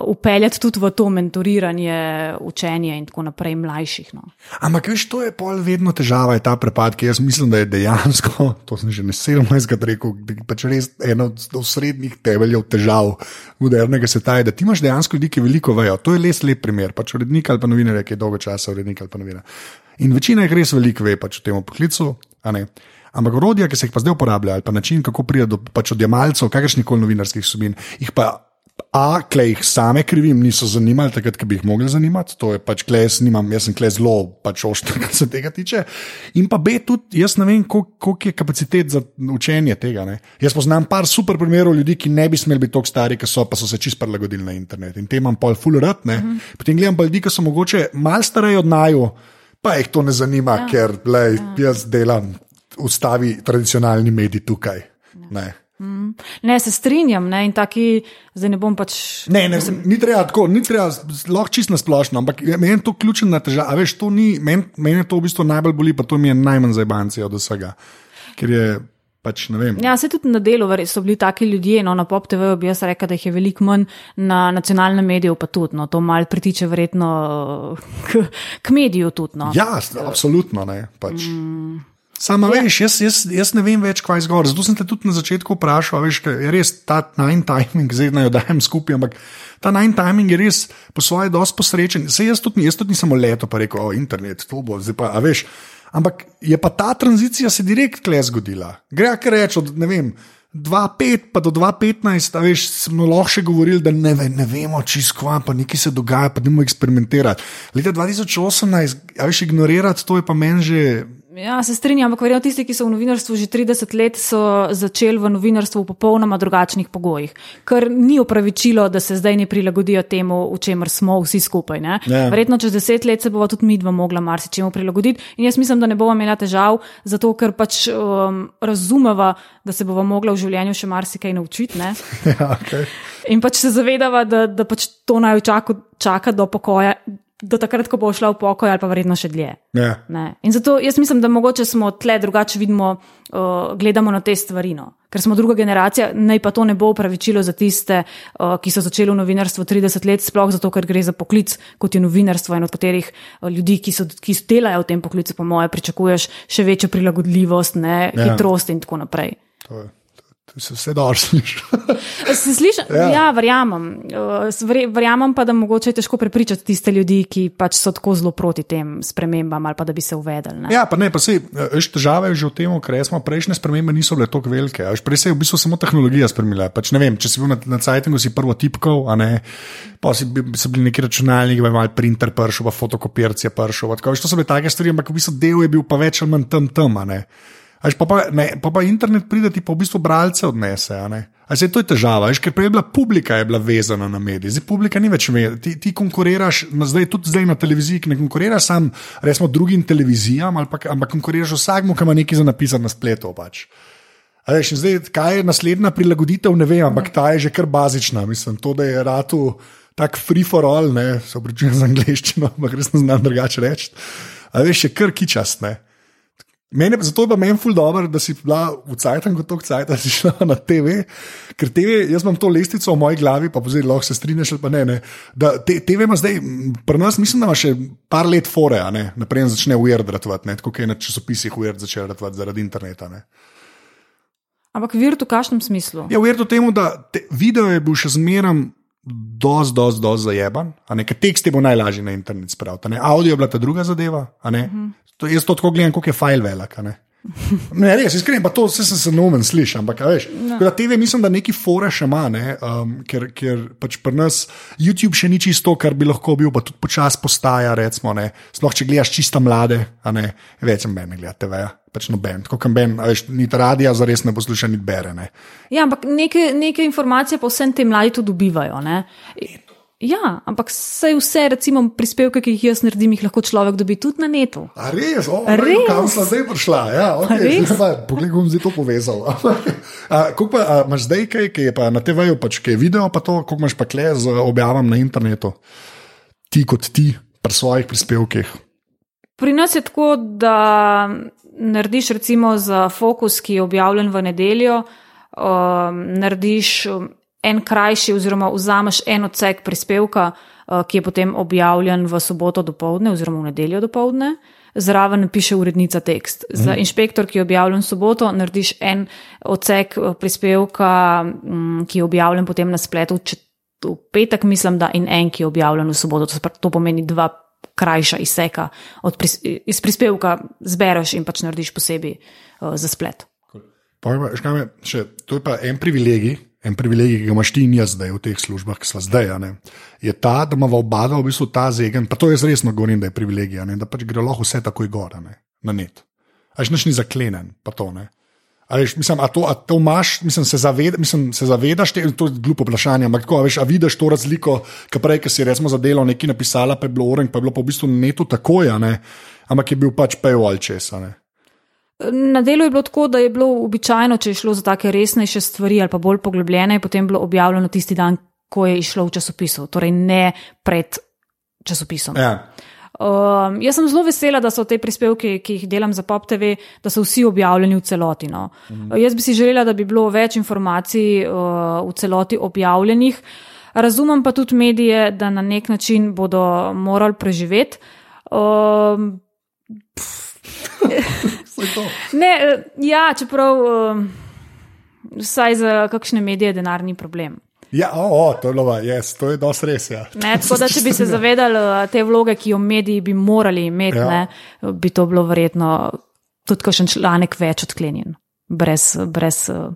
upeljati tudi v to mentoriranje, učenje in tako naprej mlajših. No. Ampak veš, to je pol vedno težava, je ta prepad, ki jaz mislim, da je dejansko, to sem že ne 17. rekel, pač res eno od srednjih temeljev težav težav modernega sveta je, da ti imaš dejansko ljudi, ki veliko vejo. To je les lep primer, pač urednik ali pa novinar, ki je dolgo časa urednik ali pa novinar. In večina jih res veliko ve pač o tem poklicu. Ampak orodja, ki se jih pa zdaj uporablja, ali pa način, kako pride do pač odjemalcev kakršnih koli novinarskih subin, jih pa A, klej jih same krivim, niso zanimali takrat, ko bi jih mogli zanimati. To je pač klej, jaz, nimam, jaz sem klej zelo pač ošter, [laughs] kar se tega tiče. In pa B, tudi jaz ne vem, koliko je kapacitet za učenje tega. Ne? Jaz poznam par super primerov ljudi, ki ne bi smeli biti tako stari, ki so pa so se čist prilagodili na internet. In te imam pol full rat, uh mhm. -huh. potem gledam pa ljudi, ki so mogoče mal stareji od naju, pa jih to ne zanima, ja. ker lej, ja. jaz delam, ustavi tradicionalni mediji tukaj. Ja. Mm. Ne, se strinjam, ne, in taki, zdaj ne bom pač. Ne, ne, sem... ni treba tako, ni treba, lahko čisto splošno, ampak meni je to ključna težava. Veš, to ni, meni men to v bistvu najbolj boli, pa to mi je najmanj zajbanci od vsega. Ker je pač. Ja, se tudi na delu so bili taki ljudje, no, na pop TV bi jaz rekel, da jih je veliko manj, na nacionalnem mediju pa tudi, no, to mal pritiče verjetno k, k mediju tudi. No. Ja, absolutno ne. Pač. Mm. Sama ja. veš, jaz, jaz, jaz ne vem več, kaj je zgor. Zato sem te tudi na začetku vprašal, veš, je res ta nine timing, zdaj naj jo dajem skupaj, ampak ta nine timing je res po svoje dosti posrečen. Sej jaz tudi, jaz tudi nisem leto pa rekel, o internet, to bo, zdaj pa, a veš. Ampak je pa ta tranzicija se direkt kle zgodila. Gre kar reči od, ne vem. 2-5, pa do 2-15, veš, smo lahko še govorili, da ne, ve, ne vemo, čisto kva, pa nekaj se dogaja, pa ne moremo eksperimentirati. Leta 2018, veš, ignorirati to je pa meni že Ja, se strinjam, ampak verjetno tisti, ki so v novinarstvu že 30 let, so začeli v novinarstvu v popolnoma drugačnih pogojih. Ker ni upravičilo, da se zdaj ne prilagodijo temu, v čemer smo vsi skupaj. Ja. Verjetno čez 10 let se bova tudi mi dva mogla marsičemu prilagoditi. In jaz mislim, da ne bova imela težav, zato ker pač um, razumeva, da se bova mogla v življenju še marsikaj naučiti. [laughs] Ja, okay. In pač se zavedava, da, da pač to naj čaka, čaka do pokoja do takrat, ko bo šla v pokoj, ali pa verjetno še dlje. Ja. In zato jaz mislim, da mogoče smo tle drugače vidimo, uh, gledamo na te stvari. No. Ker smo druga generacija, naj pa to ne bo upravičilo za tiste, uh, ki so začeli v novinarstvu 30 let, sploh zato, ker gre za poklic, kot je novinarstvo in od katerih uh, ljudi, ki, so, ki delajo v tem poklicu, po moje, pričakuješ še večjo prilagodljivost, ne. Ja. hitrost in tako naprej. To je. Se vse dobro sliši. [laughs] se sliši? Ja, ja verjamem. Eh, verjamem pa, da mogoče je težko prepričati tiste ljudi, ki pač so tako zelo proti tem spremembam ali pa da bi se uvedeli. Ne? Ja, pa ne, pa se veš, težave je že v tem, ker smo prejšnje spremembe niso bile tako velike. Veš, prej se je v bistvu samo tehnologija spremenila. Pač, ne vem, če si bil na, na Cajtingu, si prvo tipkal, a ne, pa si, so bili neki računalniki, pa imaš printer pršel, pa fotokopirci pršel. To so bile take stvari, ampak v bistvu del je bil pa več ali manj tam tam. Až pa, pa, ne, pa, pa internet pride ti pa v bistvu bralce odnese. Se, to je težava, veš, ker prej je bila publika je bila vezana na medije, zdaj publika ni več vezana. Ti, ti konkuriraš, zdaj, tudi zdaj na televiziji, ki ne konkuriraš sam, resmo drugim televizijam, pa, ampak konkuriraš vsakmu, ki ima nekaj za napisati na spletu. Pač. Veš, zdaj, kaj je naslednja prilagoditev, ne vem, ampak ta je že kar bazična. Mislim, to, da je ratu tak free for all, ne, se obričujem z angliščino, ampak res ne znam drugače reči. Veš, je kar kičast. Ne. Mene, zato je pa meni ful dobro, da si bila v Cajtang, kot tok da [laughs] si šla na TV. Ker TV, jaz imam to lestvico v moji glavi, pa zdaj lahko se strinjaš ali pa ne. ne. Da, te, TV ima zdaj, pri nas mislim, da ima še par let fore, naprej začne ujer dratovati, tako kot je na časopisih ujer začel dratovati zaradi interneta. Ne. Ampak vir v kakšnem smislu? Ja, vir v tem, da te, video je bil še zmeraj dosti, dosti, dosti zajeban. Ker tekst je bo najlažji na internet spraviti. Audio je bila ta druga zadeva. Uh -huh. to, jaz to tako gledam, koliko je file velik. Ne, res, iskreni, pa to vse sem se nomen slišal, ampak veš. No. TV mislim, da neki fore še ima, ne, um, ker, ker pač pri nas YouTube še ni čisto, kar bi lahko bil, pa tudi počasi postaja, recimo, ne. Sploh če gledaš čisto mlade, a ne, več sem ben, gledate, veja pač noben, kot kam ben, veš, ni ta radija, za res ne posluša, ni bere. Ne. Ja, ampak neke, neke informacije pa vsem tem mladi tudi dobivajo. Ne? Ja, ampak vse, vse recimo, prispevke, ki jih jaz naredim, jih lahko človek dobi tudi na netu. A res, o, res? kam sem zdaj prišla? Ja, okay. [laughs] Poglej, bom zdaj to povezal. [laughs] Kako pa imaš zdaj kaj, ki je pa na TV-ju, pač, ki je video, pa to, kako imaš pa kle z objavam na internetu, ti kot ti, pri svojih prispevkih. Pri nas je tako, da narediš recimo za fokus, ki je objavljen v nedeljo, um, narediš um, en krajši, oziroma vzameš en odsek prispevka, uh, ki je potem objavljen v soboto do povdne, oziroma v nedeljo do povdne. Zraven piše urednica tekst. Za mhm. inšpektor, ki je objavljen v soboto, narediš en odsek uh, prispevka, um, ki je objavljen potem na spletu. V petek mislim, da in en, ki je objavljen v soboto, to, to pomeni dva krajša izseka pris, iz prispevka, zbereš in pač narediš posebej uh, za splet. Pa, škame, še, to je pa en privilegij, en privilegij, ki ga imaš ti in jaz zdaj v teh službah, ki smo zdaj. Je ta, da ima oba v bistvu ta zegen, pa to jaz resno govorim, da je privilegij, da pač gre lahko vse takoj gor na net. Až nič ni zaklenen, pa to ne. Veš, mislim, a to, a to imaš, mislim, se, zaved, mislim, se zavedaš, te, to je glupo vprašanje, ampak kako veš, a vidiš to razliko, ki prej, ki si recimo za delo nekaj napisala, pa je bilo oren, pa je bilo pa v bistvu neto tako, ne, ampak je bil pač paywall česa. Ne. Na delu je bilo tako, da je bilo običajno, če je šlo za take resnejše stvari ali pa bolj poglobljene, je potem bilo objavljeno tisti dan, ko je išlo v časopisu, torej ne pred časopisom. Ja. Um, jaz sem zelo vesela, da so te prispevke, ki jih delam za Pop TV, da so vsi objavljeni v celoti. No. Mhm. Jaz bi si želela, da bi bilo več informacij uh, v celoti objavljenih. Razumem pa tudi medije, da na nek način bodo morali preživeti. Um, [laughs] ne, ja, čeprav uh, vsaj za kakšne medije denar ni problem. Ja, o, o, to je bilo, yes, to je dosti res. Ja. Ne, tako da, če bi se [laughs] zavedali eh, te vloge, ki jo mediji bi morali imeti, ja. ne, bi to bilo verjetno tudi kakšen članek več odklenjen, brez, brez uh,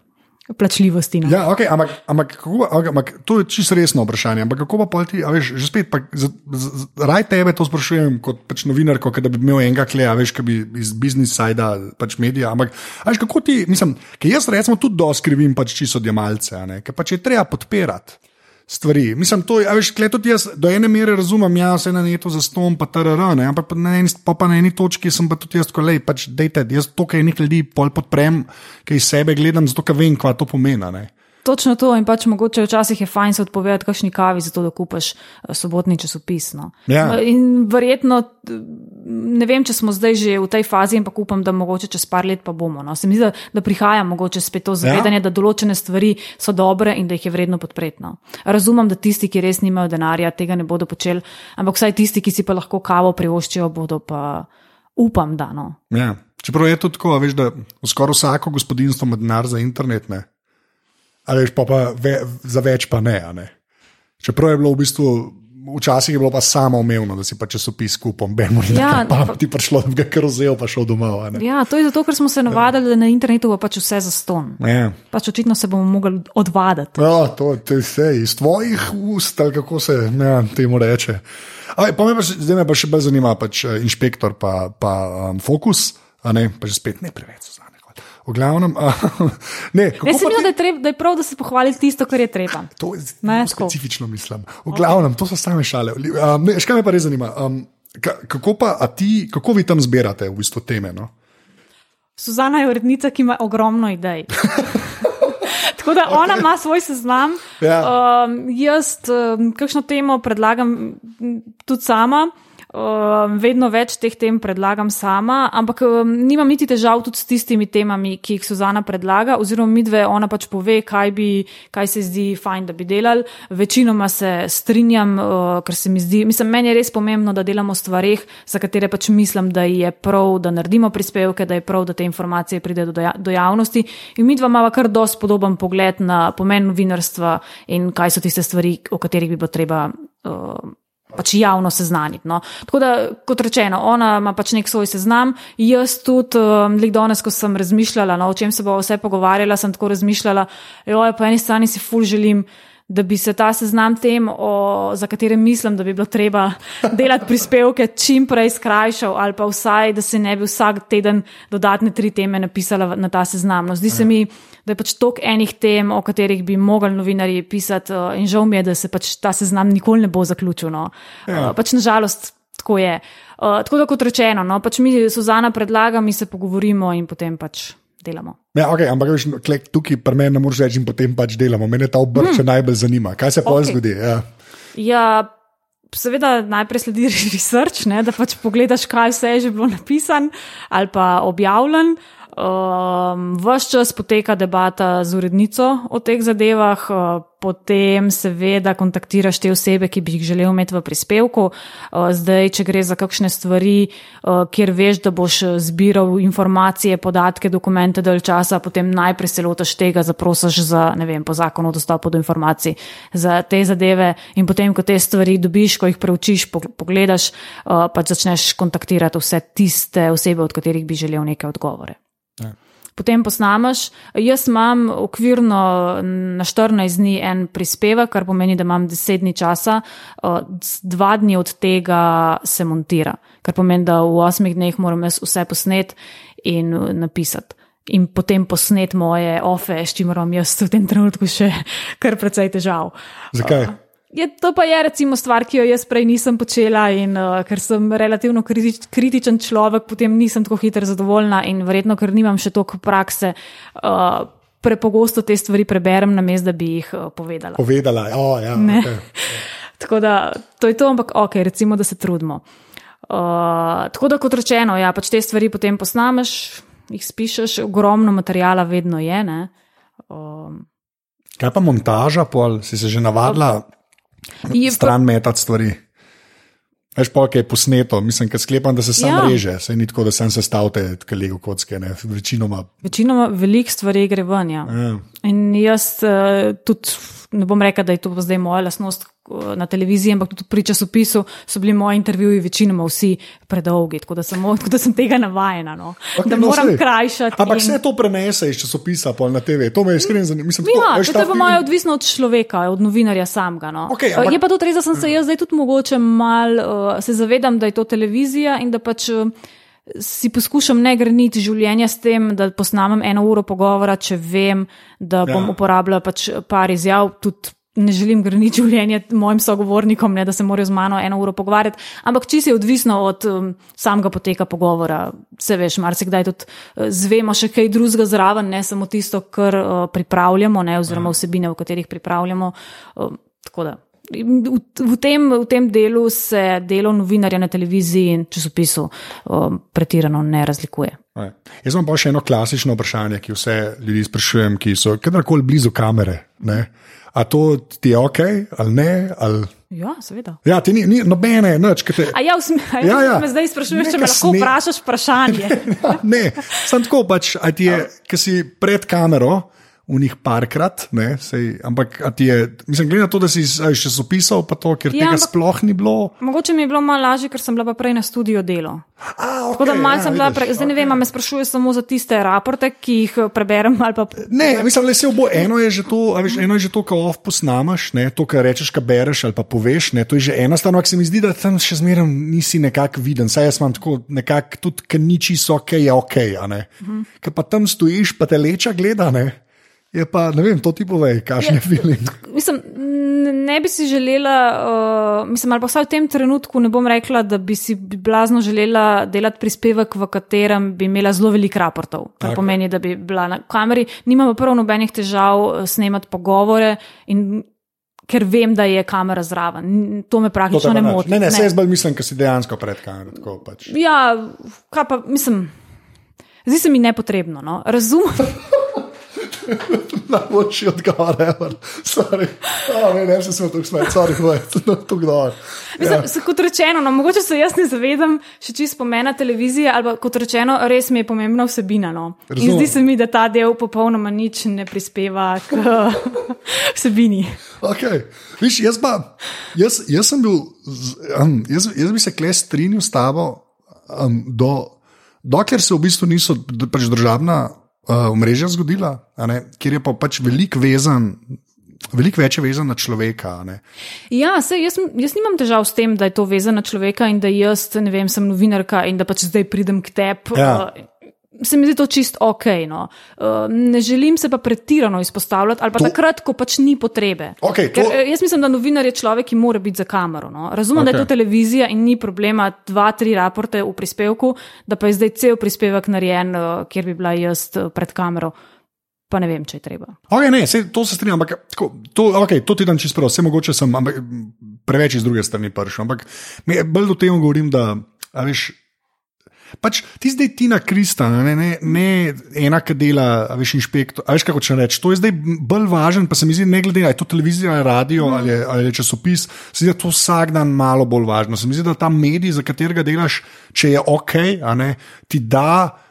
plačljivosti. No. Ja, okay, ampak, ampak, kako, ampak to je čisto resno vprašanje. Ampak kako pa ti, a veš, že spet, pa, z, z, raj tebe to sprašujem kot pač novinarko, da bi imel enega kleja, veš, ki bi iz biznis sajda, pač medija. Ampak, veš, kako ti, mislim, ker jaz recimo tudi doskrivim pač čisto odjemalce, ker pač je treba podpirati stvari. Mislim, to je, veš, tudi jaz do ene mere razumem, ja, se na neto za stom, pa TRR, ne, ampak na eni, pa, pa na eni točki sem pa tudi jaz, ko lej, pač dejte, jaz to, kaj nekaj ljudi pol podprem, kaj iz sebe gledam, zato ker vem, kva to pomeni. Točno to in pač mogoče včasih je fajn se odpovedati kakšni kavi, zato da kupaš eh, sobotni časopis. No. Ja. In verjetno, ne vem, če smo zdaj že v tej fazi, ampak upam, da mogoče čez par let pa bomo. No. Se mi zdi, da prihaja mogoče spet to zavedanje, ja. da določene stvari so dobre in da jih je vredno podpreti. No. Razumem, da tisti, ki res nimajo denarja, tega ne bodo počeli, ampak vsaj tisti, ki si pa lahko kavo privoščijo, bodo pa upam, da. No. Ja. Čeprav je to tako, veš, da skoraj vsako gospodinstvo ima denar za internet. Ne? Ali pa, pa ve, za več pa ne, ne. Čeprav je bilo v bistvu. Včasih je bilo pa samo umevno, da si pa časopis kupom, bemo in ja, pa, pa ti prišlo, da bi ga kar vzel, pa šel domov. Ja, to je zato, ker smo se navadili, da na internetu bo pač vse za ston. Ja. Pač očitno se bomo mogli odvaditi. Ja, to je vse iz tvojih ust, ali kako se ja, temu reče. Aj, pa me pa, zdaj me pa še bolj zanima, pač eh, inšpektor pa, pa um, fokus, a ne, pa že spet ne preveč. V glavnem, uh, ne, ne se mi zdi, da, da je prav, da se pohvali tisto, kar je treba. To je ne, specifično, mislim. V glavnem, okay. to so same šale. Um, Škaj me pa res zanima. Um, kako, pa, ti, kako vi tam zbirate v bistvu teme? No? Suzana je urednica, ki ima ogromno idej. [laughs] Tako da ona okay. ima svoj seznam. Ja. Um, jaz, um, kakšno temo predlagam tudi sama. Um, vedno več teh tem predlagam sama, ampak um, nimam niti težav tudi s tistimi temami, ki jih Suzana predlaga, oziroma mi dve, ona pač pove, kaj, bi, kaj se zdi fajn, da bi delali. Večinoma se strinjam, uh, ker se mi zdi, mislim, meni je res pomembno, da delamo stvarih, za katere pač mislim, da je prav, da naredimo prispevke, da je prav, da te informacije pridejo do, do javnosti. In mi dva imamo kar dosti podoben pogled na pomen novinarstva in kaj so tiste stvari, o katerih bi bilo treba. Uh, pač javno seznaniti. No. Tako da, kot rečeno, ona ima pač nek svoj seznam. Jaz tudi, um, danes, ko sem razmišljala, no, o čem se bo vse pogovarjala, sem tako razmišljala, jo, po eni strani si ful želim da bi se ta seznam tem, o, za katere mislim, da bi bilo treba delati [laughs] prispevke, čim prej skrajšal, ali pa vsaj, da se ne bi vsak teden dodatne tri teme napisala na ta seznam. No, zdi se mi, da je pač toliko enih tem, o katerih bi mogli novinarji pisati, in žal mi je, da se pač ta seznam nikoli ne bo zaključil. No. Ja. Pač nažalost. Tako je. Uh, tako da, kot rečeno, no, pač mi, Suzana, predlaga, mi se pogovorimo in potem pač delamo. Ja, okay, ampak veš, tukaj pri meni ne moreš reči, in potem pač delamo. Mene ta obrt hmm. najbolj zanima. Kaj se pa okay. zgodi? Ja. ja, seveda najprej sledi [laughs] research, ne, da pač pogledaš, kaj vse je že bilo napisano ali pa objavljeno. Um, Ves čas poteka debata z urednico o teh zadevah, uh, potem seveda kontaktiraš te osebe, ki bi jih želel imeti v prispevku. Uh, zdaj, če gre za kakšne stvari, uh, kjer veš, da boš zbiral informacije, podatke, dokumente dalj časa, potem najprej se lotaš tega, zaprosiš za, ne vem, po zakonu o dostopu do informacij za te zadeve in potem, ko te stvari dobiš, ko jih preučiš, pogledaš, uh, pač začneš kontaktirati vse tiste osebe, od katerih bi želel neke odgovore. Potem posnameš. Jaz imam okvirno na 14 dni en prispevek, kar pomeni, da imam 10 dni časa, dva dni od tega se montira, kar pomeni, da v 8 dneh moram jaz vse posnet in napisati. In potem posnet moje ofe, s čimer imam jaz v tem trenutku še [laughs] kar precej težav. Zakaj? Uh, Je, to pa je recimo stvar, ki jo jaz prej nisem počela in uh, ker sem relativno kritič, kritičen človek, potem nisem tako hitro zadovoljna in verjetno, ker nimam še toliko prakse, uh, prepogosto te stvari preberem na mest, da bi jih uh, povedala. Povedala, oh, ja. Okay. [laughs] tako da to je to, ampak ok, recimo, da se trudimo. Uh, tako da, kot rečeno, ja, pač te stvari potem posnameš, jih spišeš, ogromno materijala vedno je. Uh, Kaj pa montaža, pol si se že navadila? Je stran pa... metati stvari. Veš pa, je posneto, mislim, da sklepam, da se sam ja. reže, se ni tako, da sem sestavil te lego kocke, ne, večinoma. Večinoma velik stvari gre ven. Ja. Ja. In jaz uh, tudi ne bom rekel, da je to zdaj moja lasnost na televiziji, ampak tudi pri časopisu so bili moji intervjuji večinoma vsi predolgi, tako da sem, tako da sem tega navajena. No. Okay, da no, moram no, krajšati. Ampak vse in... to prenese iz časopisa na TV, to me iskreno zanimalo. Ja, to je pa moje odvisno od človeka, od novinarja samega. No. Okay, ampak... Je pa tudi res, da sem se jaz zdaj tudi mogoče mal, uh, se zavedam, da je to televizija in da pač. Uh, si poskušam ne greniti življenja s tem, da posnamem eno uro pogovora, če vem, da bom ja. uporabljal pač par izjav. Tudi ne želim greniti življenja mojim sogovornikom, ne, da se morajo z mano eno uro pogovarjati. Ampak čisto je odvisno od um, samega poteka pogovora. Se veš, marsikdaj tudi uh, zvemo še kaj drugega zraven, ne samo tisto, kar uh, pripravljamo, ne, oziroma ja. vsebine, v katerih pripravljamo. Uh, tako da. V, v, tem, v tem delu se delo novinarja na televiziji in časopisu um, pretirano ne razlikuje. Aj. Jaz imam pa še eno klasično vprašanje, ki vse ljudi sprašujem, ki so kadarkoli blizu kamere. Ne? A to ti je ok, ali ne? Ali... Ja, seveda. Ja, ti ni, ni nobene, noč. Te... A ja, usmi, a ja, ja. me zdaj sprašuješ, če me lahko sne... vprašaš vprašanje. [laughs] ne, sem tako pač, a ti je, ki si pred kamero v njih parkrat, ne, sej, ampak je, mislim, glede na to, da si še zapisal, pa to, ker ja, tega sploh ni bilo. Mogoče mi je bilo malo lažje, ker sem bila prej na studio delo. A, okay, Tako da malce ja, sem bila prej, zdaj ne vem, okay. me sprašuje samo za tiste raporte, ki jih eh, preberem. Pa... Ne, mislim, da se obo, eno je že to, veš, eno je že to, kar off posnamaš, ne, to, kar rečeš, kar bereš ali pa poveš, ne, to je že ena stvar, ampak se mi zdi, da tam še zmeraj nisi nekako viden, saj jaz imam tako nekako tudi, ker niči so ok, je ok, a ne. Uh -huh. Ker pa tam stojiš, pa te leča gleda, ne. Je pa, ne vem, to ti pove, kakšen je feeling. Mislim, ne bi si želela, uh, mislim, ali pa vsaj v tem trenutku ne bom rekla, da bi si blazno želela delati prispevek, v katerem bi imela zelo veliko raportov. To okay. pomeni, da bi bila na kameri, nimamo prvo nobenih težav uh, snemati pogovore in ker vem, da je kamera zraven. To me To praktično te ne moti. Ne, ne, se jaz bolj mislim, ker si dejansko pred kamero. tako Pač. Ja, kaj pa mislim. Zdi se mi nepotrebno. No? Razumem, [laughs] [laughs] Najboljši odgovor, ever. Sorry. Oh, ne, ne, smo tukaj smejali, sorry, hoj, to kdo. mislim ja. kot rečeno, no, mogoče se jaz ne zavedam še čist pomena televizije, ali kot rečeno, res mi je pomembna vsebina. No? In Razumem. zdi se mi, da ta del popolnoma nič ne prispeva k [laughs] vsebini. Okay. Viš, jaz, pa, jaz, jaz sem bil, um, jaz, jaz bi se kle strinjal s tabo, um, do, dokler se v bistvu niso pač državna uh, omrežja zgodila, kjer je pa pač veliko vezan. Veliko več je vezan na človeka. ne. Ja, sej, jaz, jaz nimam težav s tem, da je to vezano na človeka in da jaz, ne vem, sem novinarka in da pač zdaj pridem k tebi. Ja. Se mi zdi to čist ok. No. Uh, ne želim se pa pretirano izpostavljati, ali pa To- takrat, ko pač ni potrebe. Okej, to- Ker, eh, jaz mislim, da novinar je človek, ki mora biti za kamero. No. Razumem, okay. da je to televizija in ni problema dva, tri raporte v prispevku, da pa je zdaj cel prispevek narejen, uh, kjer bi bila jaz eh, pred kamero. Pa ne vem, če je treba. Okay, ne, sej, to se strinjam, ampak tako, to, okay, to ti dan čisto prav, vse mogoče sem ampak, preveč iz druge strani prišel. Ampak bolj do tega govorim, da veš. Pač ti zdaj Tina Krista, ne, ne, ne ena, ki dela, veš, inšpektor. Veš, kako če reči. To je zdaj bolj važen, pa se mi zdi, ne glede na to, ali je to televizija, ali radio mm. ali, je, ali je časopis, se mi zdi, da je to vsak dan malo bolj važno. Se mi zdi, da ta medij, za katerega delaš, če je ok, ne, ti da.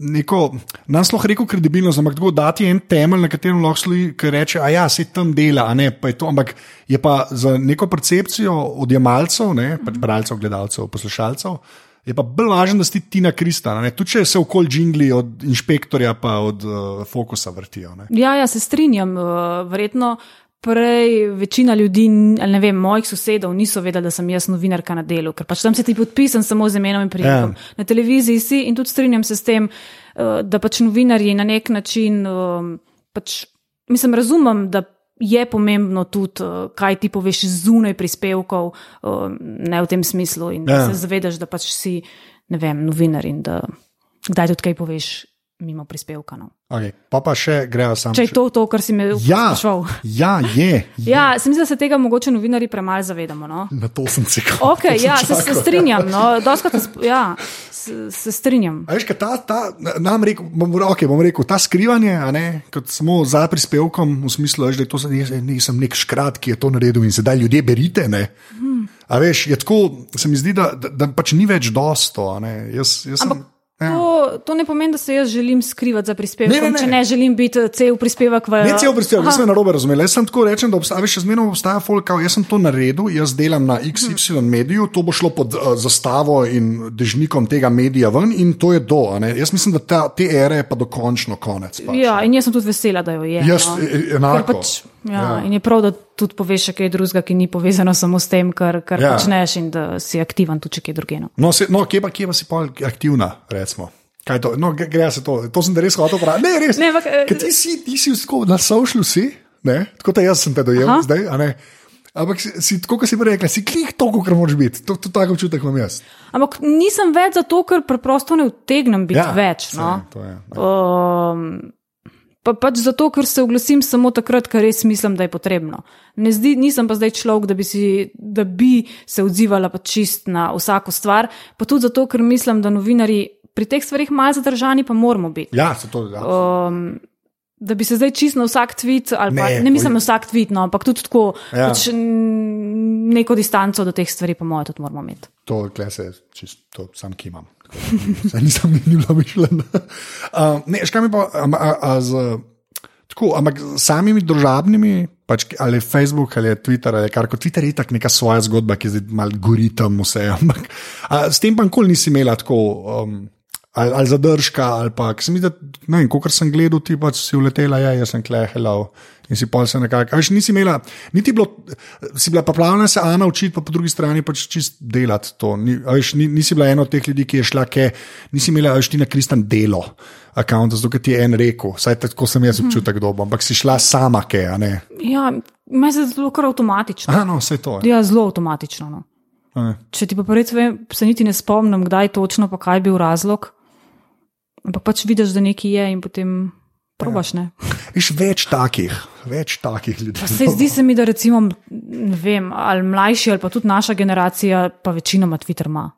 Neko, nas lahko rekel kredibilnost, ampak tako dati en temelj, na katerem lahko stoji, ki reče, a ja, se tam dela, a ne, pa je to, ampak je pa za neko percepcijo odjemalcev, ne, pač bralcev, gledalcev, poslušalcev, je pa bolj važno, da si ti Tina Krista, ne, tudi če se okoli džingli od inšpektorja pa od uh, fokusa vrtijo. Ne. Ja, ja, se strinjam. Uh, verjetno prej večina ljudi, ali ne vem, mojih sosedov niso vedeli, da sem jaz novinarka na delu, ker pač tam si ti podpisan samo z imenom in priimkom. Ja. Na televiziji si in tudi strinjam se s tem, uh, da pač novinarji na nek način, um, pač, mislim, razumem, da. Je pomembno tudi, uh, kaj ti poveš zunaj prispevkov, uh, ne v tem smislu, in da Ja. se zavedaš, da pač si, ne vem, novinar in da kdaj tudi kaj poveš mimo prispevka. No. Okay, pa pa še grejo sam. Če je to to, kar si me ja, spraševal. ja, je. [laughs] je. Ja, se mi zdi, da se tega mogoče novinari premalo zavedamo. No? Na to sem se kot. Ok, ja, se, se strinjam. No, doskrat, ja, se, se strinjam. A veš, ta, ta, nam rekel, bom, okay, bom rekel, ta skrivanje, ne, kot smo za prispevkom, v smislu, veš, da je to nisem, nek škrat, ki je to naredil in sedaj ljudje berite. Ne. A veš, je tako, se mi zdi, da, da, da pač ni več dosto. Jaz, jaz sem, ja. To, to ne pomeni, da se jaz želim skrivati za prispevek, Ne, ne, ne. če ne želim biti cel prispevek v Ne cel prispevek, jaz sem na robe razumel. Jaz sem tako rečem, da obstaja, še zmeraj obstaja folk, jaz sem to naredil, jaz delam na XY mediju, to bo šlo pod uh, zastavo in dežnikom tega medija ven in to je do. Jaz mislim, da ta, te ere je pa dokončno konec. Pač. Ja, in jaz sem tudi vesela, da jo je. Jaz, no. e- Ker enako. Pač, ja, ja. In je prav, da tudi poveš še kaj drugega, ki ni povezano samo s tem, kar, kar Ja. počneš, in da si aktiven tudi, če kaj drugega. No, se, no kje, pa, kje pa si pa aktivna, recimo? Kaj to? No, gre se to. To sem res hotel praviti. Ne, res. Ne, ampak, eh, Ker ti si, ti si tako na socialu, si, ne? tako da jaz sem te dojel Aha. zdaj. a ne. Ampak si, tako, kot si prej rekla, si klih toliko, kar moraš biti. To, to tako občutek imam jaz. Ampak nisem več zato, ker preprosto ne utegnem biti Ja, več. No? to je. Um, pa pač zato, ker se oglasim samo takrat, ker res mislim, da je potrebno. Ne zdi, nisem pa zdaj človek, da bi, si, da bi se odzivala pa čist na vsako stvar, pa tudi zato, ker mislim, da novinari pri teh stvarih malo zadržani, pa moramo biti. Ja, se to da. Um, da bi se zdaj čist na vsak tweet, ali pa Ne, ne, ne mislim na vsak tweet, no, ampak tudi tako, Ja. pač, neko distanco do teh stvari, po mojem, tudi moramo imeti. To, kle se, čist, to sam ki imam. [laughs] Saj nisem ni bila mišljena. Uh, ne, škaj mi pa, a, a, a z, tako, ampak z samimi družabnimi, pač, ali Facebook, ali Twitter, ali kar koli. Twitter je tako neka svoja zgodba, ki zdaj malo gori tam vse. [laughs] Ampak a, s tem pa nikoli nisi imela tako. Um, Ali, ali zadržka, ali pa, sem videl, ne vem, kot sem gledal, ti pač si uletela, ja, jaz sem klehela in si pol se nekako. a Veš, nisi imela, niti bilo, si bila pripravljena se Ana učiti, pa po drugi strani pač čist delati to. Ni, veš, ni, nisi bila ena od teh ljudi, ki je šla, ke, nisi imela, veš, ti na kristan delo. Account, zato ti je en rekel, saj tako sem jaz občutek dobo, ampak si šla sama, ke, a ne. Ja, meni se zdi zelo kar avtomatično. Aha, no, vse to je. Ja, zelo avtomatično. No. a ne. Če ti pa res vem, se niti ne spomnim, kdaj točno, pa kaj je bil razlog. Ampak pač vidiš, da nekaj je in potem Probaš ne. Viš več takih, več takih ljudi. Se zdi se mi, da recimo, ne vem, ali mlajši ali pa tudi naša generacija, pa večinoma Twitter ima.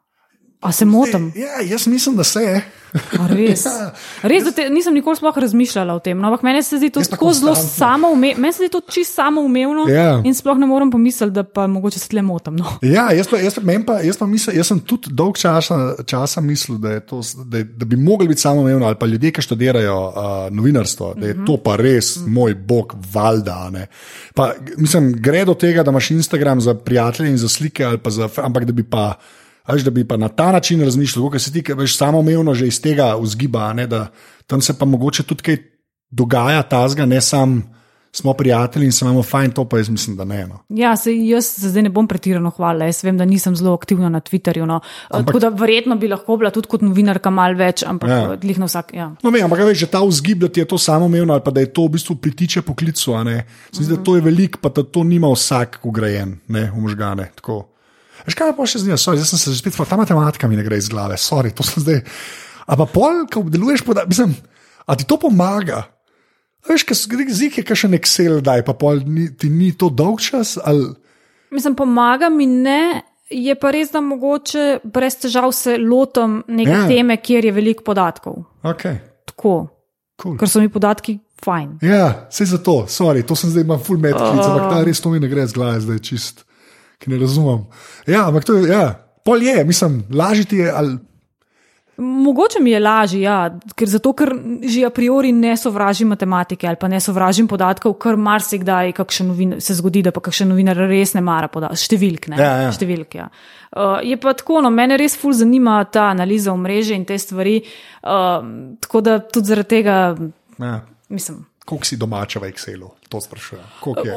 A se motim? Ja, jaz mislim, da se je. A Res, [laughs] Res da te, nisem nikoli sploh razmišljala o tem. No, ampak meni se zdi to tako zelo samoumevno, meni se zdi to čisto samoumevno Ja. in sploh ne morem pomisliti, da pa mogoče se tle motim. No. Ja, jaz, pa, jaz, pa, pa, jaz, pa mislim, jaz sem tudi dolg časa, časa mislil, da, to, da, da bi mogli biti samoumevno, ali pa ljudje, ki študirajo uh, novinarstvo, da je to pa res, moj bog, valjda. Pa, mislim, gre do tega, da imaš Instagram za prijatelje in za slike, pa za, ampak da bi pa. A Veš, da bi pa na ta način razmišljal, kot se ti, ki veš, samoumevno že iz tega vzgiba, ne, da tam se pa mogoče tudi kaj dogaja, tazga, ne samo smo prijatelji in se imamo fajn, to pa jaz mislim, da ne. No. Ja, se, jaz se zdaj ne bom pretirano hvalila. Jaz vem, da nisem zelo aktivna na Twitterju. No. Ampak, tako da verjetno bi lahko bila tudi kot novinarka mal več, ampak Ja. ja. dlih na vsak. Ja. No, ne, ampak veš, že ta vzgib, da ti je to samoumevno, ali pa da je to v bistvu pritiče poklicu. ne. Se mi zdi, da to je veliko, pa da to nima vsak ugrajen ne, v možgane. Tako. Veš, kaj pa še z njim, zdaj sem se že spet, ta matematika mi ne gre iz glave, sorry, to sem zdaj. A pa pol, ko obdeluješ podatke, mislim, a ti to pomaga? A Veš, kaj zik je, kaj še nek sel daj, pa pol ni, ti ni to dolg čas, ali Mislim, pomaga mi ne. Je pa res, da mogoče brez težav se lotim neke Ja. ja. teme, kjer je veliko podatkov. ok, Tako, cool. ker so mi podatki fajn. Ja, vse za to, sorry, to sem zdaj imel full med klic, ampak ta res to mi ne gre z glave, zdaj čist, ki ne razumem. Ja, ampak to je, ja, pol je, mislim, lažiti je, ali Mogoče mi je lažje, ja, ker, zato, ker že a priori ne sovražim matematike ali pa ne sovražim podatkov, ker marsikdaj kakšen novin, se zgodi, da pa kakšen novinar res ne mara številk. Ne, Ja, ja. Številk, ja. Uh, je pa tako, no, mene res ful zanima ta analiza omrežja in te stvari, uh, tako da tudi zaradi tega, ja, mislim. koliko si domača v Excelu, to sprašujem.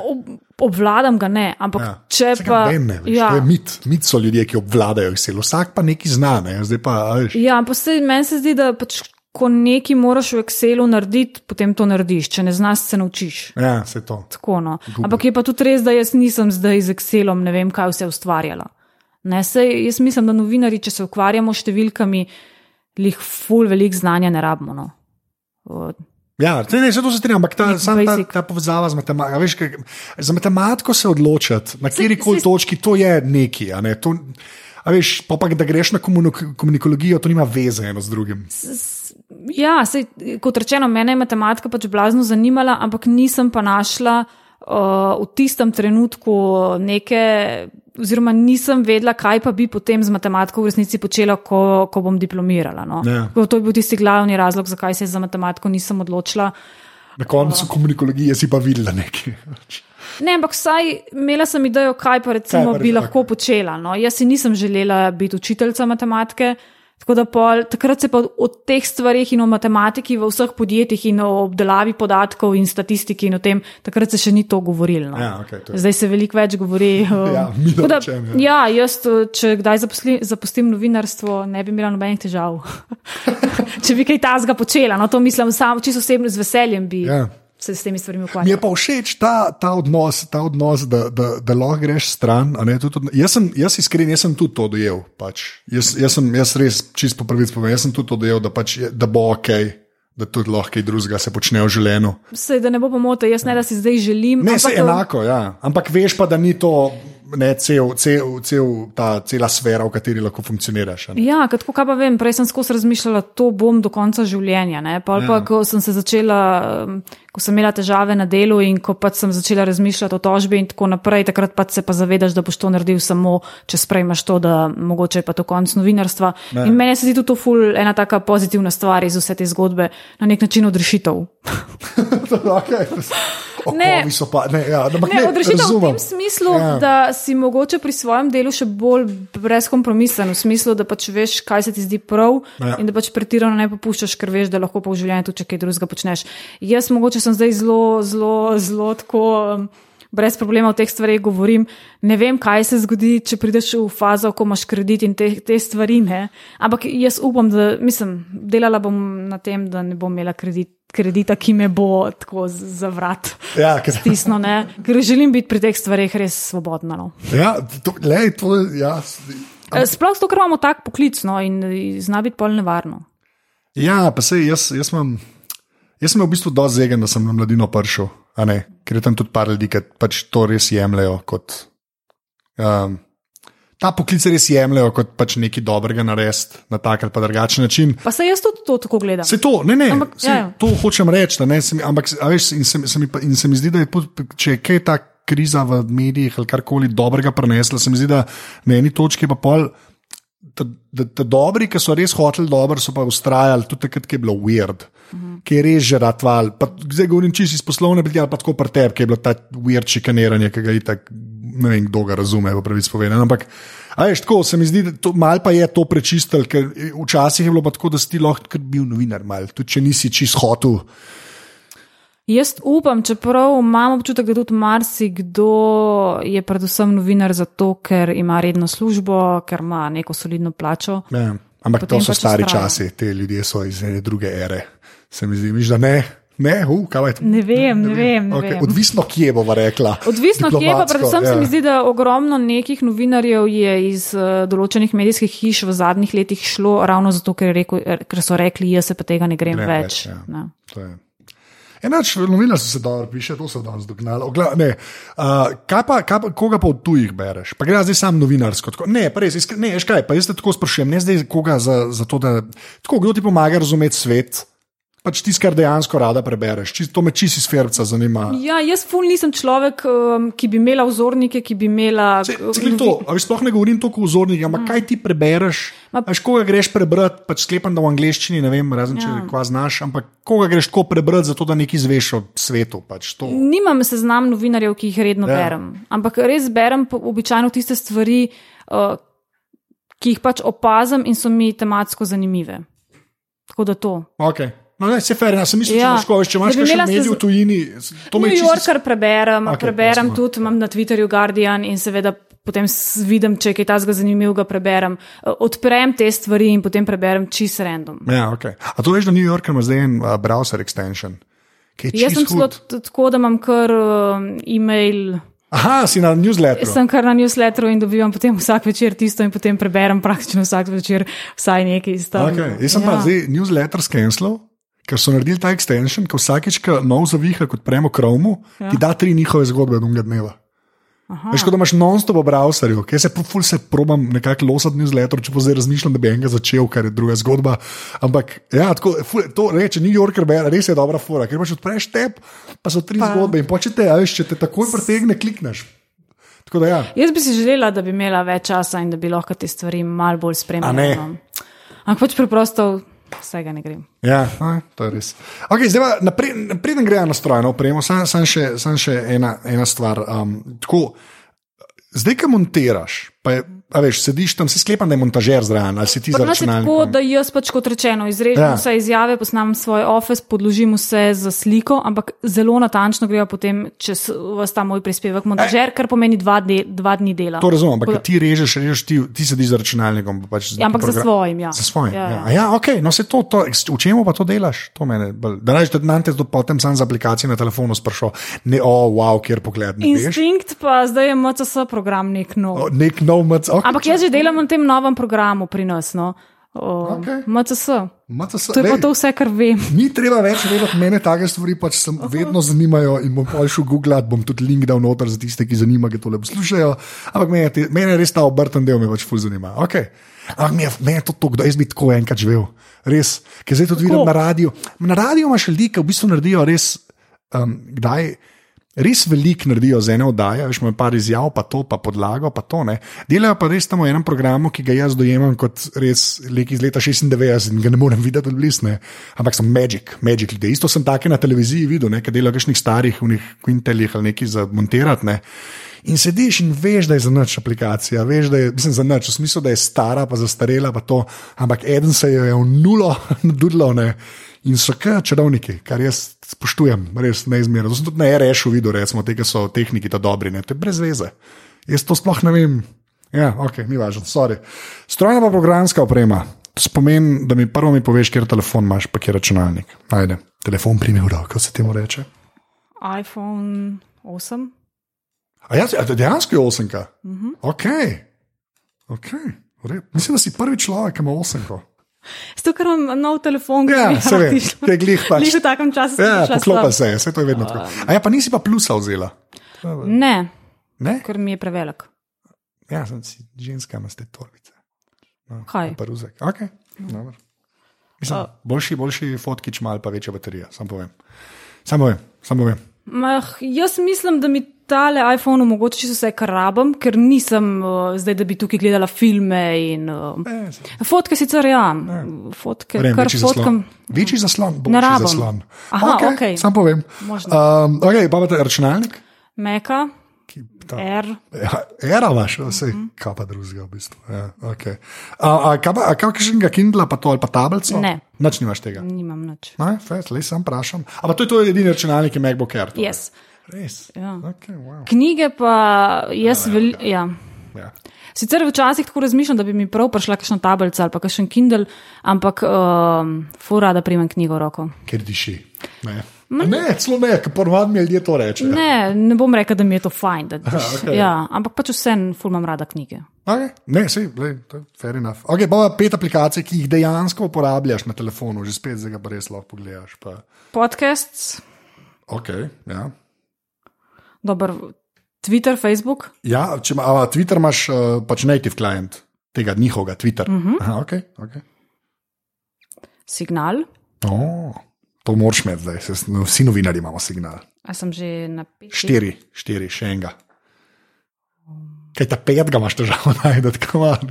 Ob, obvladam ga ne, ampak Ja. če Saj pa. vem, ne, veš, ja, to je mit, mit so ljudje, ki obvladajo Excel, vsak pa nekaj zna, ne, zdaj pa, veš. ja, ampak se, meni se zdi, da pač, ko nekaj moraš v Excelu narediti, potem to narediš, če ne znaš, se naučiš. Ja, se to. Tako, no. Ampak je pa tudi res, da jaz nisem zdaj z Excelom, ne vem, kaj vse ustvarjala. Ne, sej, jaz mislim, da novinari, če se ukvarjamo s številkami, jih ful velik znanja ne rabimo. No. Ja, ne, se to se strinjam, ampak ta, ta, ta povezava z matematiko. Veš, kaj, za matematiko se odločiti, na kjer koli točki, to je neki. A ne, to, a veš, pa, pa da greš na komunik- komunikologijo, to nima veze eno z drugim. Ja, sej, kot rečeno, mene je matematika pač blazno zanimala, ampak nisem pa našla uh, v tistem trenutku neke, oziroma nisem vedela, kaj pa bi potem z matematiko v resnici počela, ko, ko bom diplomirala. No. Ja. To je bil tisti glavni razlog, zakaj se za matematiko nisem odločila. Na koncu komunikologije si pa videla nekaj. Ne, ampak vsaj imela sem idejo, kaj pa recimo Kaj pa bi lahko počela. No. Jaz si nisem želela biti učiteljica matematike. Tako da pol, takrat se pa o teh stvarih in o matematiki v vseh podjetjih in o obdelavi podatkov in statistiki in o tem, takrat se še ni to govorilo. No. Ja, okej, to je- Zdaj se veliko več govori. [laughs] Ja, milo Tako da, rečeno, ja, jaz, če kdaj zaposli, zapustim novinarstvo, ne bi imela nobenih težav. [laughs] če bi kaj tazga počela, no to mislim, sam čisto osebno z veseljem bi Ja. Se s temi stvarmi Mi je pa všeč ta, ta odnos, ta odnos da, da, da lahko greš stran. Ne, tudi, od- jaz, sem, jaz iskren, jaz sem tudi to dojel. Pač. Jaz, jaz sem jaz res čist po prvič povem, jaz sem tudi to dojel, da, pač, da bo ok, da tudi lahko kaj drugega se počne v življenju. Sej, da ne bo pomote, jaz ne da si zdaj želim. Ne, ampak, se enako, ja. ampak veš pa, da ni to ne, cel, cel, cel, ta cela sfera, v kateri lahko funkcioniraš. a ne. Ja, kot kaj pa vem, prej sem skozi razmišljala, to bom do konca življenja. Ne? Pa, ja. pa ko sem se začela, um, ko sem imela težave na delu in ko pač sem začela razmišljati o tožbi in tako naprej, takrat pa se pa zavedaš, da boš to naredil samo, če sprejmeš to, da mogoče je pa to konc novinarstva. Ja. In meni se zdi tudi to ful ena taka pozitivna stvar iz vse te zgodbe, na nek način odrešitev. [laughs] okay. Ne. Okovi so pa, ne, ja, ampak Ne, ne, odrešitev v razumem. tem smislu, ja. da si mogoče pri svojem delu še bolj brezkompromisen, v smislu, da pač veš, kaj se ti zdi prav Ja. in da pač pretirano ne popuščaš, ker veš, da lahko pa v življenju tudi kaj drugega počneš. Jaz mogoče sem zdaj zelo, zelo, zelo tako. Um, Brez problema o teh stvareh govorim. Ne vem, kaj se zgodi, če prideš v fazo, ko imaš kredit in te, te stvari. Ne? Ampak jaz upam, da mislim, delala bom na tem, da ne bom imela kredit, kredita, ki me bo tako z- za vrat Ja, ker, stisno, ne? ker želim biti pri teh stvareh res svobodna. No. ja, to, lej, to, ja, Eh, Sploh zato, ker imamo tak poklic no, in zna biti pol nevarno. Ja, pa se jaz, jaz imam. Jaz sem v bistvu dosti zegen, da sem na mladino ne, ker je tam tudi par ljudi, ki pač to res jemljajo kot. Um, ta poklic res jemljajo kot pač nekaj dobrega narediti na tak ali pa drugačen način. Pa se jaz tudi to tako gledam. Se to, ne, ne, Ampak, se, ja, ja. to hočem reči. ne, se mi- Ampak, a veš, in se, se mi, in se mi zdi, da je, če je kaj ta kriza v medijih ali karkoli dobrega prenesla, se mi zdi, da na eni točki pa pol. Ta, ta, ta dobri, ki so res hoteli dobro, so pa ustrajali tudi takrat, ko je bilo weird, uh -huh. ki je res že ratval. Pa, zdaj govorim čisto iz poslovne biti, ali pa tako pri tebi, ki je bilo ta weird šikaniranje, ki ga je tako, ne vem, kdo ga razume, v pravici povedano. Ampak, a veš, tako se mi zdi, da mal pa je to prečistil, ker včasih je bilo tako, da si lahko bil novinar, mal, tudi če nisi čist hotel. Jaz upam, čeprav imam občutek, da tudi marsikdo je predvsem novinar zato, ker ima redno službo, ker ima neko solidno plačo. Ja, ampak Potem to so pač stari vztraja. časi, te ljudje so iz ene druge ere. Se mi zdi, miš, da ne, ne, uh, kaj je to? Ne vem, ne vem. Ne Okay, vem. odvisno, kje bova rekla. Odvisno, kje pa predvsem ja. se ja. mi zdi, da ogromno nekih novinarjev je iz uh, določenih medijskih hiš v zadnjih letih šlo ravno zato, ker, rekel, er, ker so rekli, jaz se pa tega ne grem, grem več, več. ja. Ja. To je. Enač, novinar se dobro piše, to se danes dognalo. Ogla, ne, uh, kaj pa, kaj pa, koga pa od tujih bereš? Pa gre zdaj sam novinarsko. Tako, ne, pa res, iskre, ne, veš kaj, pa jaz te tako sprašujem, ne zdaj koga za, za to, da tako, kdo ti pomaga razumeti svet. Pač tisto, kar dejansko rada prebereš, Čist, to me čisi iz ferca zanima. Ja, jaz ful nisem človek, um, ki bi imela vzornike, ki bi imela. Se- Celo to, a veš, sploh ne govorim toliko o vzornikih, ampak kaj ti prebereš? Ma- Veš, koga greš prebrati, pač sklepam, da v angleščini, ne vem, razen če Ja. kva znaš, ampak koga greš tako prebrati, zato da nekaj zveš o svetu. Pač to. Nimam seznam novinarjev, ki jih redno Ja. berem, ampak res berem običajno tiste stvari, uh, ki jih pač opazim in so mi tematsko zanimive. Tako da to. Okay. No, ne, se fer, jaz sem mislil, Ja. če, imaš, če imaš imela medij v tujini, New Yorker preberem, Okej, okay, preberem prosim, tudi, imam na Twitterju Guardian in seveda potem vidim, če je kaj takega zanimivega, preberem. Eh, Odprem te stvari in potem preberem čist random. Ja, okay. A to veš, da New Yorker ima zdaj en uh, browser extension. Jaz sem celo tako, da imam kar um, e-mail. Aha, si na newsletteru. Sem kar na newsletteru in dobivam potem vsak večer tisto, in potem preberem praktično vsak večer vsaj nekaj iz tega. Okay. Jaz sem ja. pa zdaj newsletter skenslal, ker so naredili ta extension, ki vsakič, ko nov zaviha kot premo kromu, ja. ti da tri njihove zgodbe od unega dneva. Veš, kot da imaš non-stop v browserju, ki se ful se probam nekako losati newsletter, če pa zdaj razmišljam, da bi enega začel, kar je druga zgodba. Ampak ja, tako, ful, to reče New Yorker, res je dobra fora, ker pač odpreš tep, pa so tri pa. Zgodbe in počete, a veš, če te takoj pretegne, klikneš. Tako da ja. Jaz bi si želela, da bi imela več časa in da bi lahko te stvari malo bolj spremljala. No. Ampak pač preprosto vsega ne grem. Ja, a, to je res. Okay, zdaj, napre- preden gremo na strojno opremo, samo sam še, sam še ena, ena stvar. Um, tako, zdaj, ko montiraš, pa je, a veš, sediš tam, se sklepam, da je montažer zraven, ali si ti za Pri nas je tako, da jaz pač kot rečeno izrežem Ja. vse izjave, posnamem svoj office, podložim vse za sliko, ampak zelo natančno grejo potem čez vas ta moj prispevek montažer, kar pomeni dva, de, dva dni dela. To razumem, ampak ko ti režeš, režeš ti, ti sediš za računalnikom. pa Pač Ja, ampak za program- svojim, ja. Za svojim. Ja, Ja, ja. ja. Ok, no se to, to, v čemu pa to delaš? To mene, bolj- da rečeš, da nam te to potem sam z aplikacijo na telefonu sprašal, ne, o, oh, wow, kjer pogled, ne veš. Instinkt pa zdaj je MCS program nek nov. O, Nek nov mac. Okay, Ampak jaz že delam na tem novem programu pri nas. No. O, Okej. MCS. MCS, To je pa lej. to vse, kar vem. Ni treba več vedeti, mene take stvari pač sem vedno zanimajo in bom pa šel googlat, bom tudi link dal noter za tiste, ki zanima, ki tole poslušajo. Ampak mene, te- mene res ta obrten del me pač ful zanima. Okay. Ampak meni je to tako, da jaz bi tako enkrat živel. Res, ker zdaj tudi vidim na radiju. Na radiju imaš ljudi, ki v bistvu naredijo res, um, kdaj. Res veliko naredijo z ene oddaje, veš, imajo par izjav, pa to, pa podlago, pa to. Ne. Delajo pa res tam v enem programu, ki ga jaz dojemam kot res lik iz leta 96 in ga ne morem videti od blizu. Ampak sem magic, magic ljudi. Isto sem take na televiziji videl, ki delajo kakšnih starih, unih kvinteljih ali nekaj za montirati. Ne. In sediš in veš, da je za noč aplikacija, veš, da je mislim, za noč, v smislu, da je stara, pa zastarela, pa to, ampak eden se je v nulo [laughs] nadudlo ne. In so kar čarovniki, kar jaz spoštujem, res neizmerno. To sem tudi na RŠ-u videl, recimo, te, ki so tehniki ta dobri, ne, to je brez veze. Jaz to sploh ne vem. Ja, ok, ni važno, sorry. Strojna pa programska oprema. To spomeni, da mi prvo mi poveš, kje telefon imaš, pa kje računalnik. Ajde, telefon prime v roko, se temu reče. iPhone 8. A ja, a dejansko je osemka. Uh -huh. Ok, ok. v redu. Mislim, da si prvi človek, ki ima osemko. [laughs] Zato, ker imam nov telefon, Ja, ki se vem, ki je glih pač. Glih v takem času. sem Ja, prišla poklopa slab. se je, vse to je vedno tako. A ja, pa nisi pa plusa vzela. Ne, Ne? ker mi je prevelik. Ja, sem si ženska, imaš te torbice. No, Kaj? Pa ruzek. Okay. dobro. Mislim, A- boljši, boljši fotkič, mal pa večja baterija, sam povem. Sam povem, sam povem. Mah, jaz mislim, da mi tale iPhone omogoča čisto vse, kar rabim, ker nisem uh, zdaj, da bi tukaj gledala filme in uh, E, fotke sicer ja. Fotke, Vrem, kar večji fotkam. zaslon. Večji zaslon, Ne boljši rabim. zaslon. Aha, okay, okej. Sam povem. Možno. Um, okay, pa imate računalnik? Meka, Ki, ta, R. Ja, era imaš, vse, kaj pa drugega v bistvu. Ja, okay. a, a, kaj pa, a kakšnega Kindla, pa to ali pa tablico? Ne. Nič nimaš tega. Nimam nič. No, fest, le sam vprašam. Ampak to je to edini računalnik, ki je MacBook Air. torej. Yes. Res. Ja. Okay, wow. Knjige pa jaz vel, ja. ja. Sicer včasih tako razmišljam, da bi mi prav prišla kakšna tablica ali pa kakšen Kindle, ampak um, fura, da primem knjigo v roko. Ker diši. Ne, ne celo ne, ker ponovadi mi ljudje to rečejo. Ne, ne bom rekel, da mi je to fajn. Da, okej. ja, ampak pač vseeno ful imam rada knjige. Okay. Ne, sej, lej, to je fair enough. Okay, pa pet aplikacij, ki jih dejansko uporabljaš na telefonu, že spet zdaj ga pa res lahko pogledaš. Pa. Podcasts, Okay, ja. Dober, Twitter, Facebook, Ja, če ima, a, Twitter imaš uh, pač native client, tega njihovega Twitter. Uh -huh. Aha, okay, okay. signal. Oh, to moraš imeti zdaj, se, no, vsi novinari imamo signal. A sem že na pet. Štiri, štiri, še enega. Kaj ta petega imaš težavo [laughs] najti,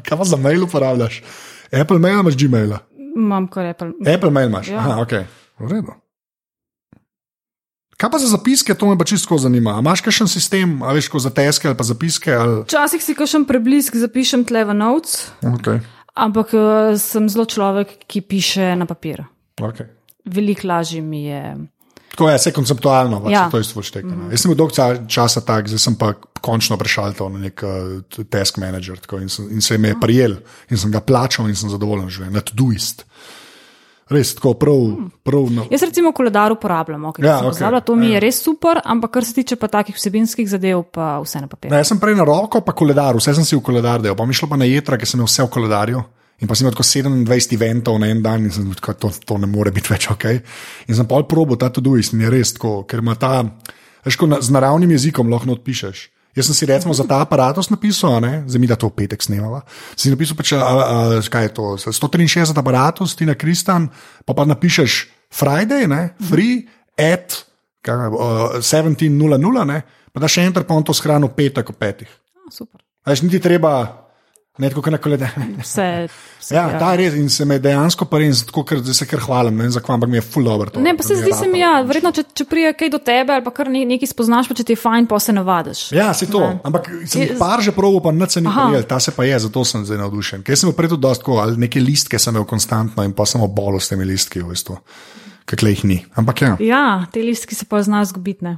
kaj pa za mail uporabljaš? Apple mail imaš Gmail. Imam kar Apple. Apple mail imaš, ja. aha, ok, v redu. Kaj pa za zapiske, to me pa čisto zanima. A imaš kakšen sistem, a veš, ko za teske ali pa zapiske? Ali... Včasih si kakšen preblisk zapišem tle v notes, Okay. ampak uh, sem zelo človek, ki piše na papir. Okay. Veliko lažje mi je. Tako je, vse konceptualno, pač, ja. Ja. to je svoj štek. Mm -hmm. Jaz sem bil dolgo ca- časa tak, zdaj sem pa končno prešal to na nek uh, task manager tako, in, sem, in se me je prijel in sem ga plačal in sem zadovoljen že, na Todoist. Res tako, prav. prav na, Jaz recimo koledar uporabljam, okay, Ja, okay, to mi ja. je res super, ampak kar se tiče pa takih vsebinskih zadev, pa vse na papir. Ne, jaz sem prej na roko, pa koledar, vse sem si v koledar delal, pa mi šlo pa na jedra, ker sem imel vse v koledarju. In pa sem imel tako 27 eventov na en dan in sem rekel, to, to ne more biti več ok. In sem pol probo ta tudi in je res tako, ker ima ta, veš, na, z naravnim jezikom lahko odpišeš. Jaz sem si recimo za ta aparatus napisal, zdaj mi da to v petek snemava. Sem si napisal, pač, a, a, kaj je to, 163 aparatus, ti na Kristan, pa pa napišeš Friday, ne, free at kaj, uh, 17.00, ne, pa da še enter, pa on to shrano petek ob petih. Super. A Veš, niti treba, ne tako na koledarju. Vse, vse, Ja, ta je res in se me dejansko pa res, tako ker zdaj se kar hvalim, ne vem zakaj, ampak mi je full dobro. To, Ne, pa se zdi se mi, ja, verjetno, če, če prije kaj do tebe ali pa kar ne, nekaj spoznaš, pa če ti je fajn, pa se navadiš. Ja, se to. Ne. Ampak sem jih par že proval, pa nič se ni prijel, ta se pa je, zato sem zdaj navdušen. Ker sem prej tudi dosti tako, ali neke listke sem imel konstantno in pa sem obolel s temi listki, v bistvu. Kakle jih ni. Ampak ja. Ja, te listki se pa znajo zgubiti.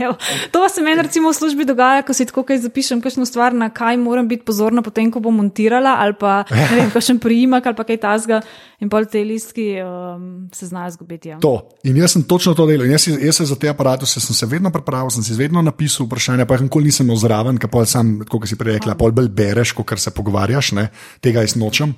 Evo, to pa se meni recimo v službi dogaja, ko si tako kaj zapišem, kakšno stvar, na kaj moram biti pozorna, potem ko bom montirala, ali pa ne [laughs] vem, kakšen priimek ali pa kaj tasga. In pol te listki um, se znajo zgubiti. Ja. To. In jaz sem točno to delal. In Jaz, jaz se za te aparate sem se vedno pripravil, sem si vedno napisal vprašanja, pa jih nikoli nisem imel zraven, ker pol sam, kot si prej rekla, pol bolj bereš, kot se pogovarjaš, ne? tega jaz nočem.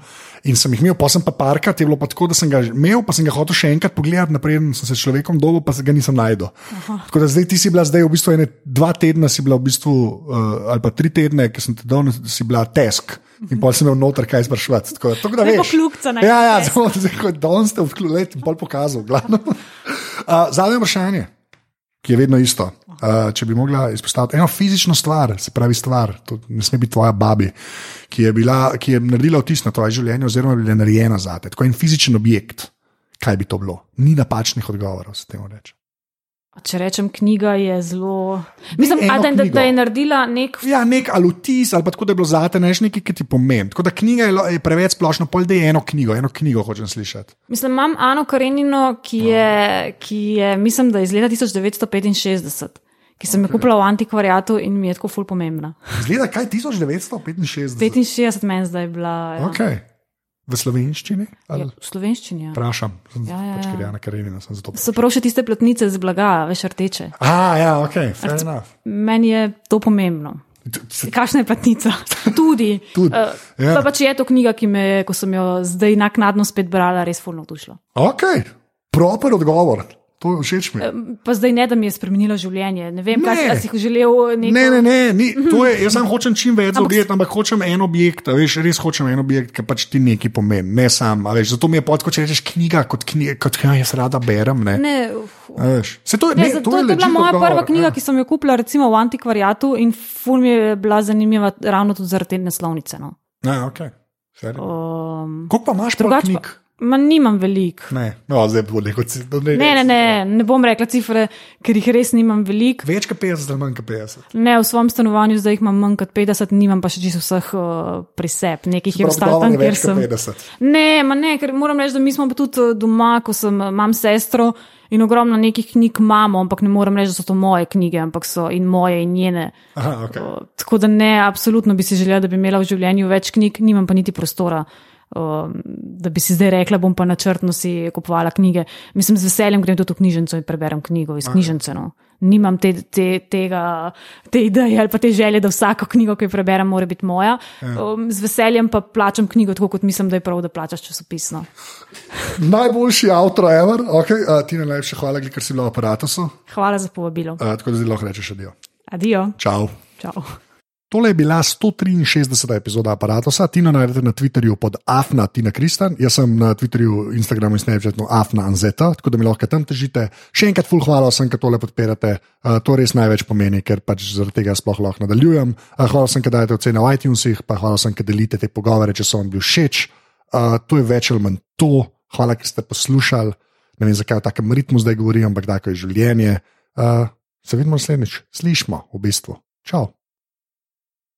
In sem jih imel, pa sem pa parkrat, je bilo pa tako, da sem ga imel, pa sem ga hotel še enkrat pogledati, naprej sem se človekom dobil, pa se ga nisem najdel. Tako da zdaj ti si bila, zdaj v bistvu ene dva tedna, si bila v bistvu, uh, ali pa tri tedne, ker sem te dal, si bila tesk. In pol sem imel noter kaj sprašovati. Tako, da- tako da veš. pokljukica, ne, Ja, ja, samo tako, danes ste odključili in pol pokazal. glavno. Uh, [laughs] zadnje vprašanje, ki je vedno isto. Uh, če bi mogla izpostaviti eno fizično stvar, se pravi stvar, to ne sme biti tvoja babi, ki je, bila, ki je naredila vtis na tvoje življenje, oziroma je bila narejena za te. Tako en fizičen objekt, kaj bi to bilo? Ni napačnih odgovorov, se temu reče. Če rečem, knjiga je zelo. Mislim, eno a, da, da, da je naredila nek. Ja, nek ali vtis, ali pa tako, da je bilo zate neš nekaj, ki ti pomeni. Tako da knjiga je, je preveč splošna, pol da je eno knjigo, eno knjigo hočem slišati. Mislim, imam Ano Karenino, ki je, ki je, mislim, da iz leta 1965, ki sem jo kupila v antikvariatu in mi je tako ful pomembna. Zgleda, kaj 1965? 65 meni zdaj je bila. Ja. Okay. V slovenščini? Ja, Ali? v slovenščini. Ja. Vprašam, sem Ja, ja, pač, ja. ker je Jana Karenina, sem zato. So prav še tiste plotnice z blaga, veš, rteče. A, ja, ok, fair enough. Meni je to pomembno. Kakšna je platnica? [laughs] Tudi. Tudi, Uh, ja. pa pač je to knjiga, ki me je, ko sem jo zdaj naknadno spet brala, res fulno dušila. Ok, proper odgovor. To je všeč mi. Pa zdaj ne, da mi je spremenilo življenje. Ne vem, Ne. kaj si- želel neko. Ne, ne, ne, ni, to je, jaz samo hočem čim več Ampak- zaobjeti, ampak hočem en objekt, veš, res hočem en objekt, ki pač ti nekaj pomeni, ne sam. Veš, zato mi je pot, kot če rečeš knjiga, kot knjiga, kot knjiga jaz rada berem. Ne, Ne, veš. Se to, je- Ne, ne, zato, to to je je bila moja prva knjiga, ja. ki sem jo kupila recimo v antikvariatu in ful mi je bila zanimiva ravno tudi zaradi te naslovnice. No. Ja, okay. Um, Koliko pa imaš pa- knjig? Ma nimam veliko. Ne, no, zdaj bo neko cifro. Ne, Ne, ne, ne, ne bom rekla cifre, ker jih res nimam veliko. Več kot 50, ali manj kot 50. Ne, v svojem stanovanju zdaj jih imam manj kot 50, nimam pa še čisto vseh uh, pri sebi. Nekaj jih je ostalo tam, kjer sem. 50. Ne, ma ne, ker moram reči, da mi smo pa tudi eh, doma, ko sem, eh, imam sestro in ogromno nekih knjig imamo, ampak ne morem reči, da so to moje knjige, ampak so in moje in njene. Aha, okay. O, Tako da ne, absolutno bi si želela, da bi imela v življenju več knjig, nimam pa niti prostora. O, Da bi si zdaj rekla, bom pa načrtno si kupovala knjige. Mislim, z veseljem grem tudi v knjižnico in preberem knjigo iz knjižnice. No. Nimam te, te, tega, te ideje ali pa te želje, da vsako knjigo, ki jo preberem, mora biti moja. Um, z veseljem pa plačam knjigo, tako kot mislim, da je prav, da plačaš časopisno. [laughs] Najboljši avtor, ever. Okay, uh, ti najlepša hvala, ker si bila v aparatu. Hvala za povabilo. Uh, tako da zdaj lahko rečeš adijo. Adijo. Čau. Čau. Tole je bila 163. epizoda aparata. Tina najdete na Twitterju pod Afna Tina Kristan, jaz sem na Twitterju, Instagramu in Snapchatu Afna Anzeta, tako da mi lahko tam težite. Še enkrat, full hvala vsem, ki tole podpirate. Uh, to res največ pomeni, ker pač zaradi tega sploh lahko nadaljujem. Uh, hvala vsem, ki dajete ocene v iTunesih, pa hvala vsem, ki delite te pogovore, če so vam bili všeč. Uh, to je več ali manj to. Hvala, ker ste poslušali. Ne vem, zakaj v takem ritmu zdaj govorim, ampak tako je življenje. Uh, se vidimo naslednjič, slišmo v bistvu. Čau.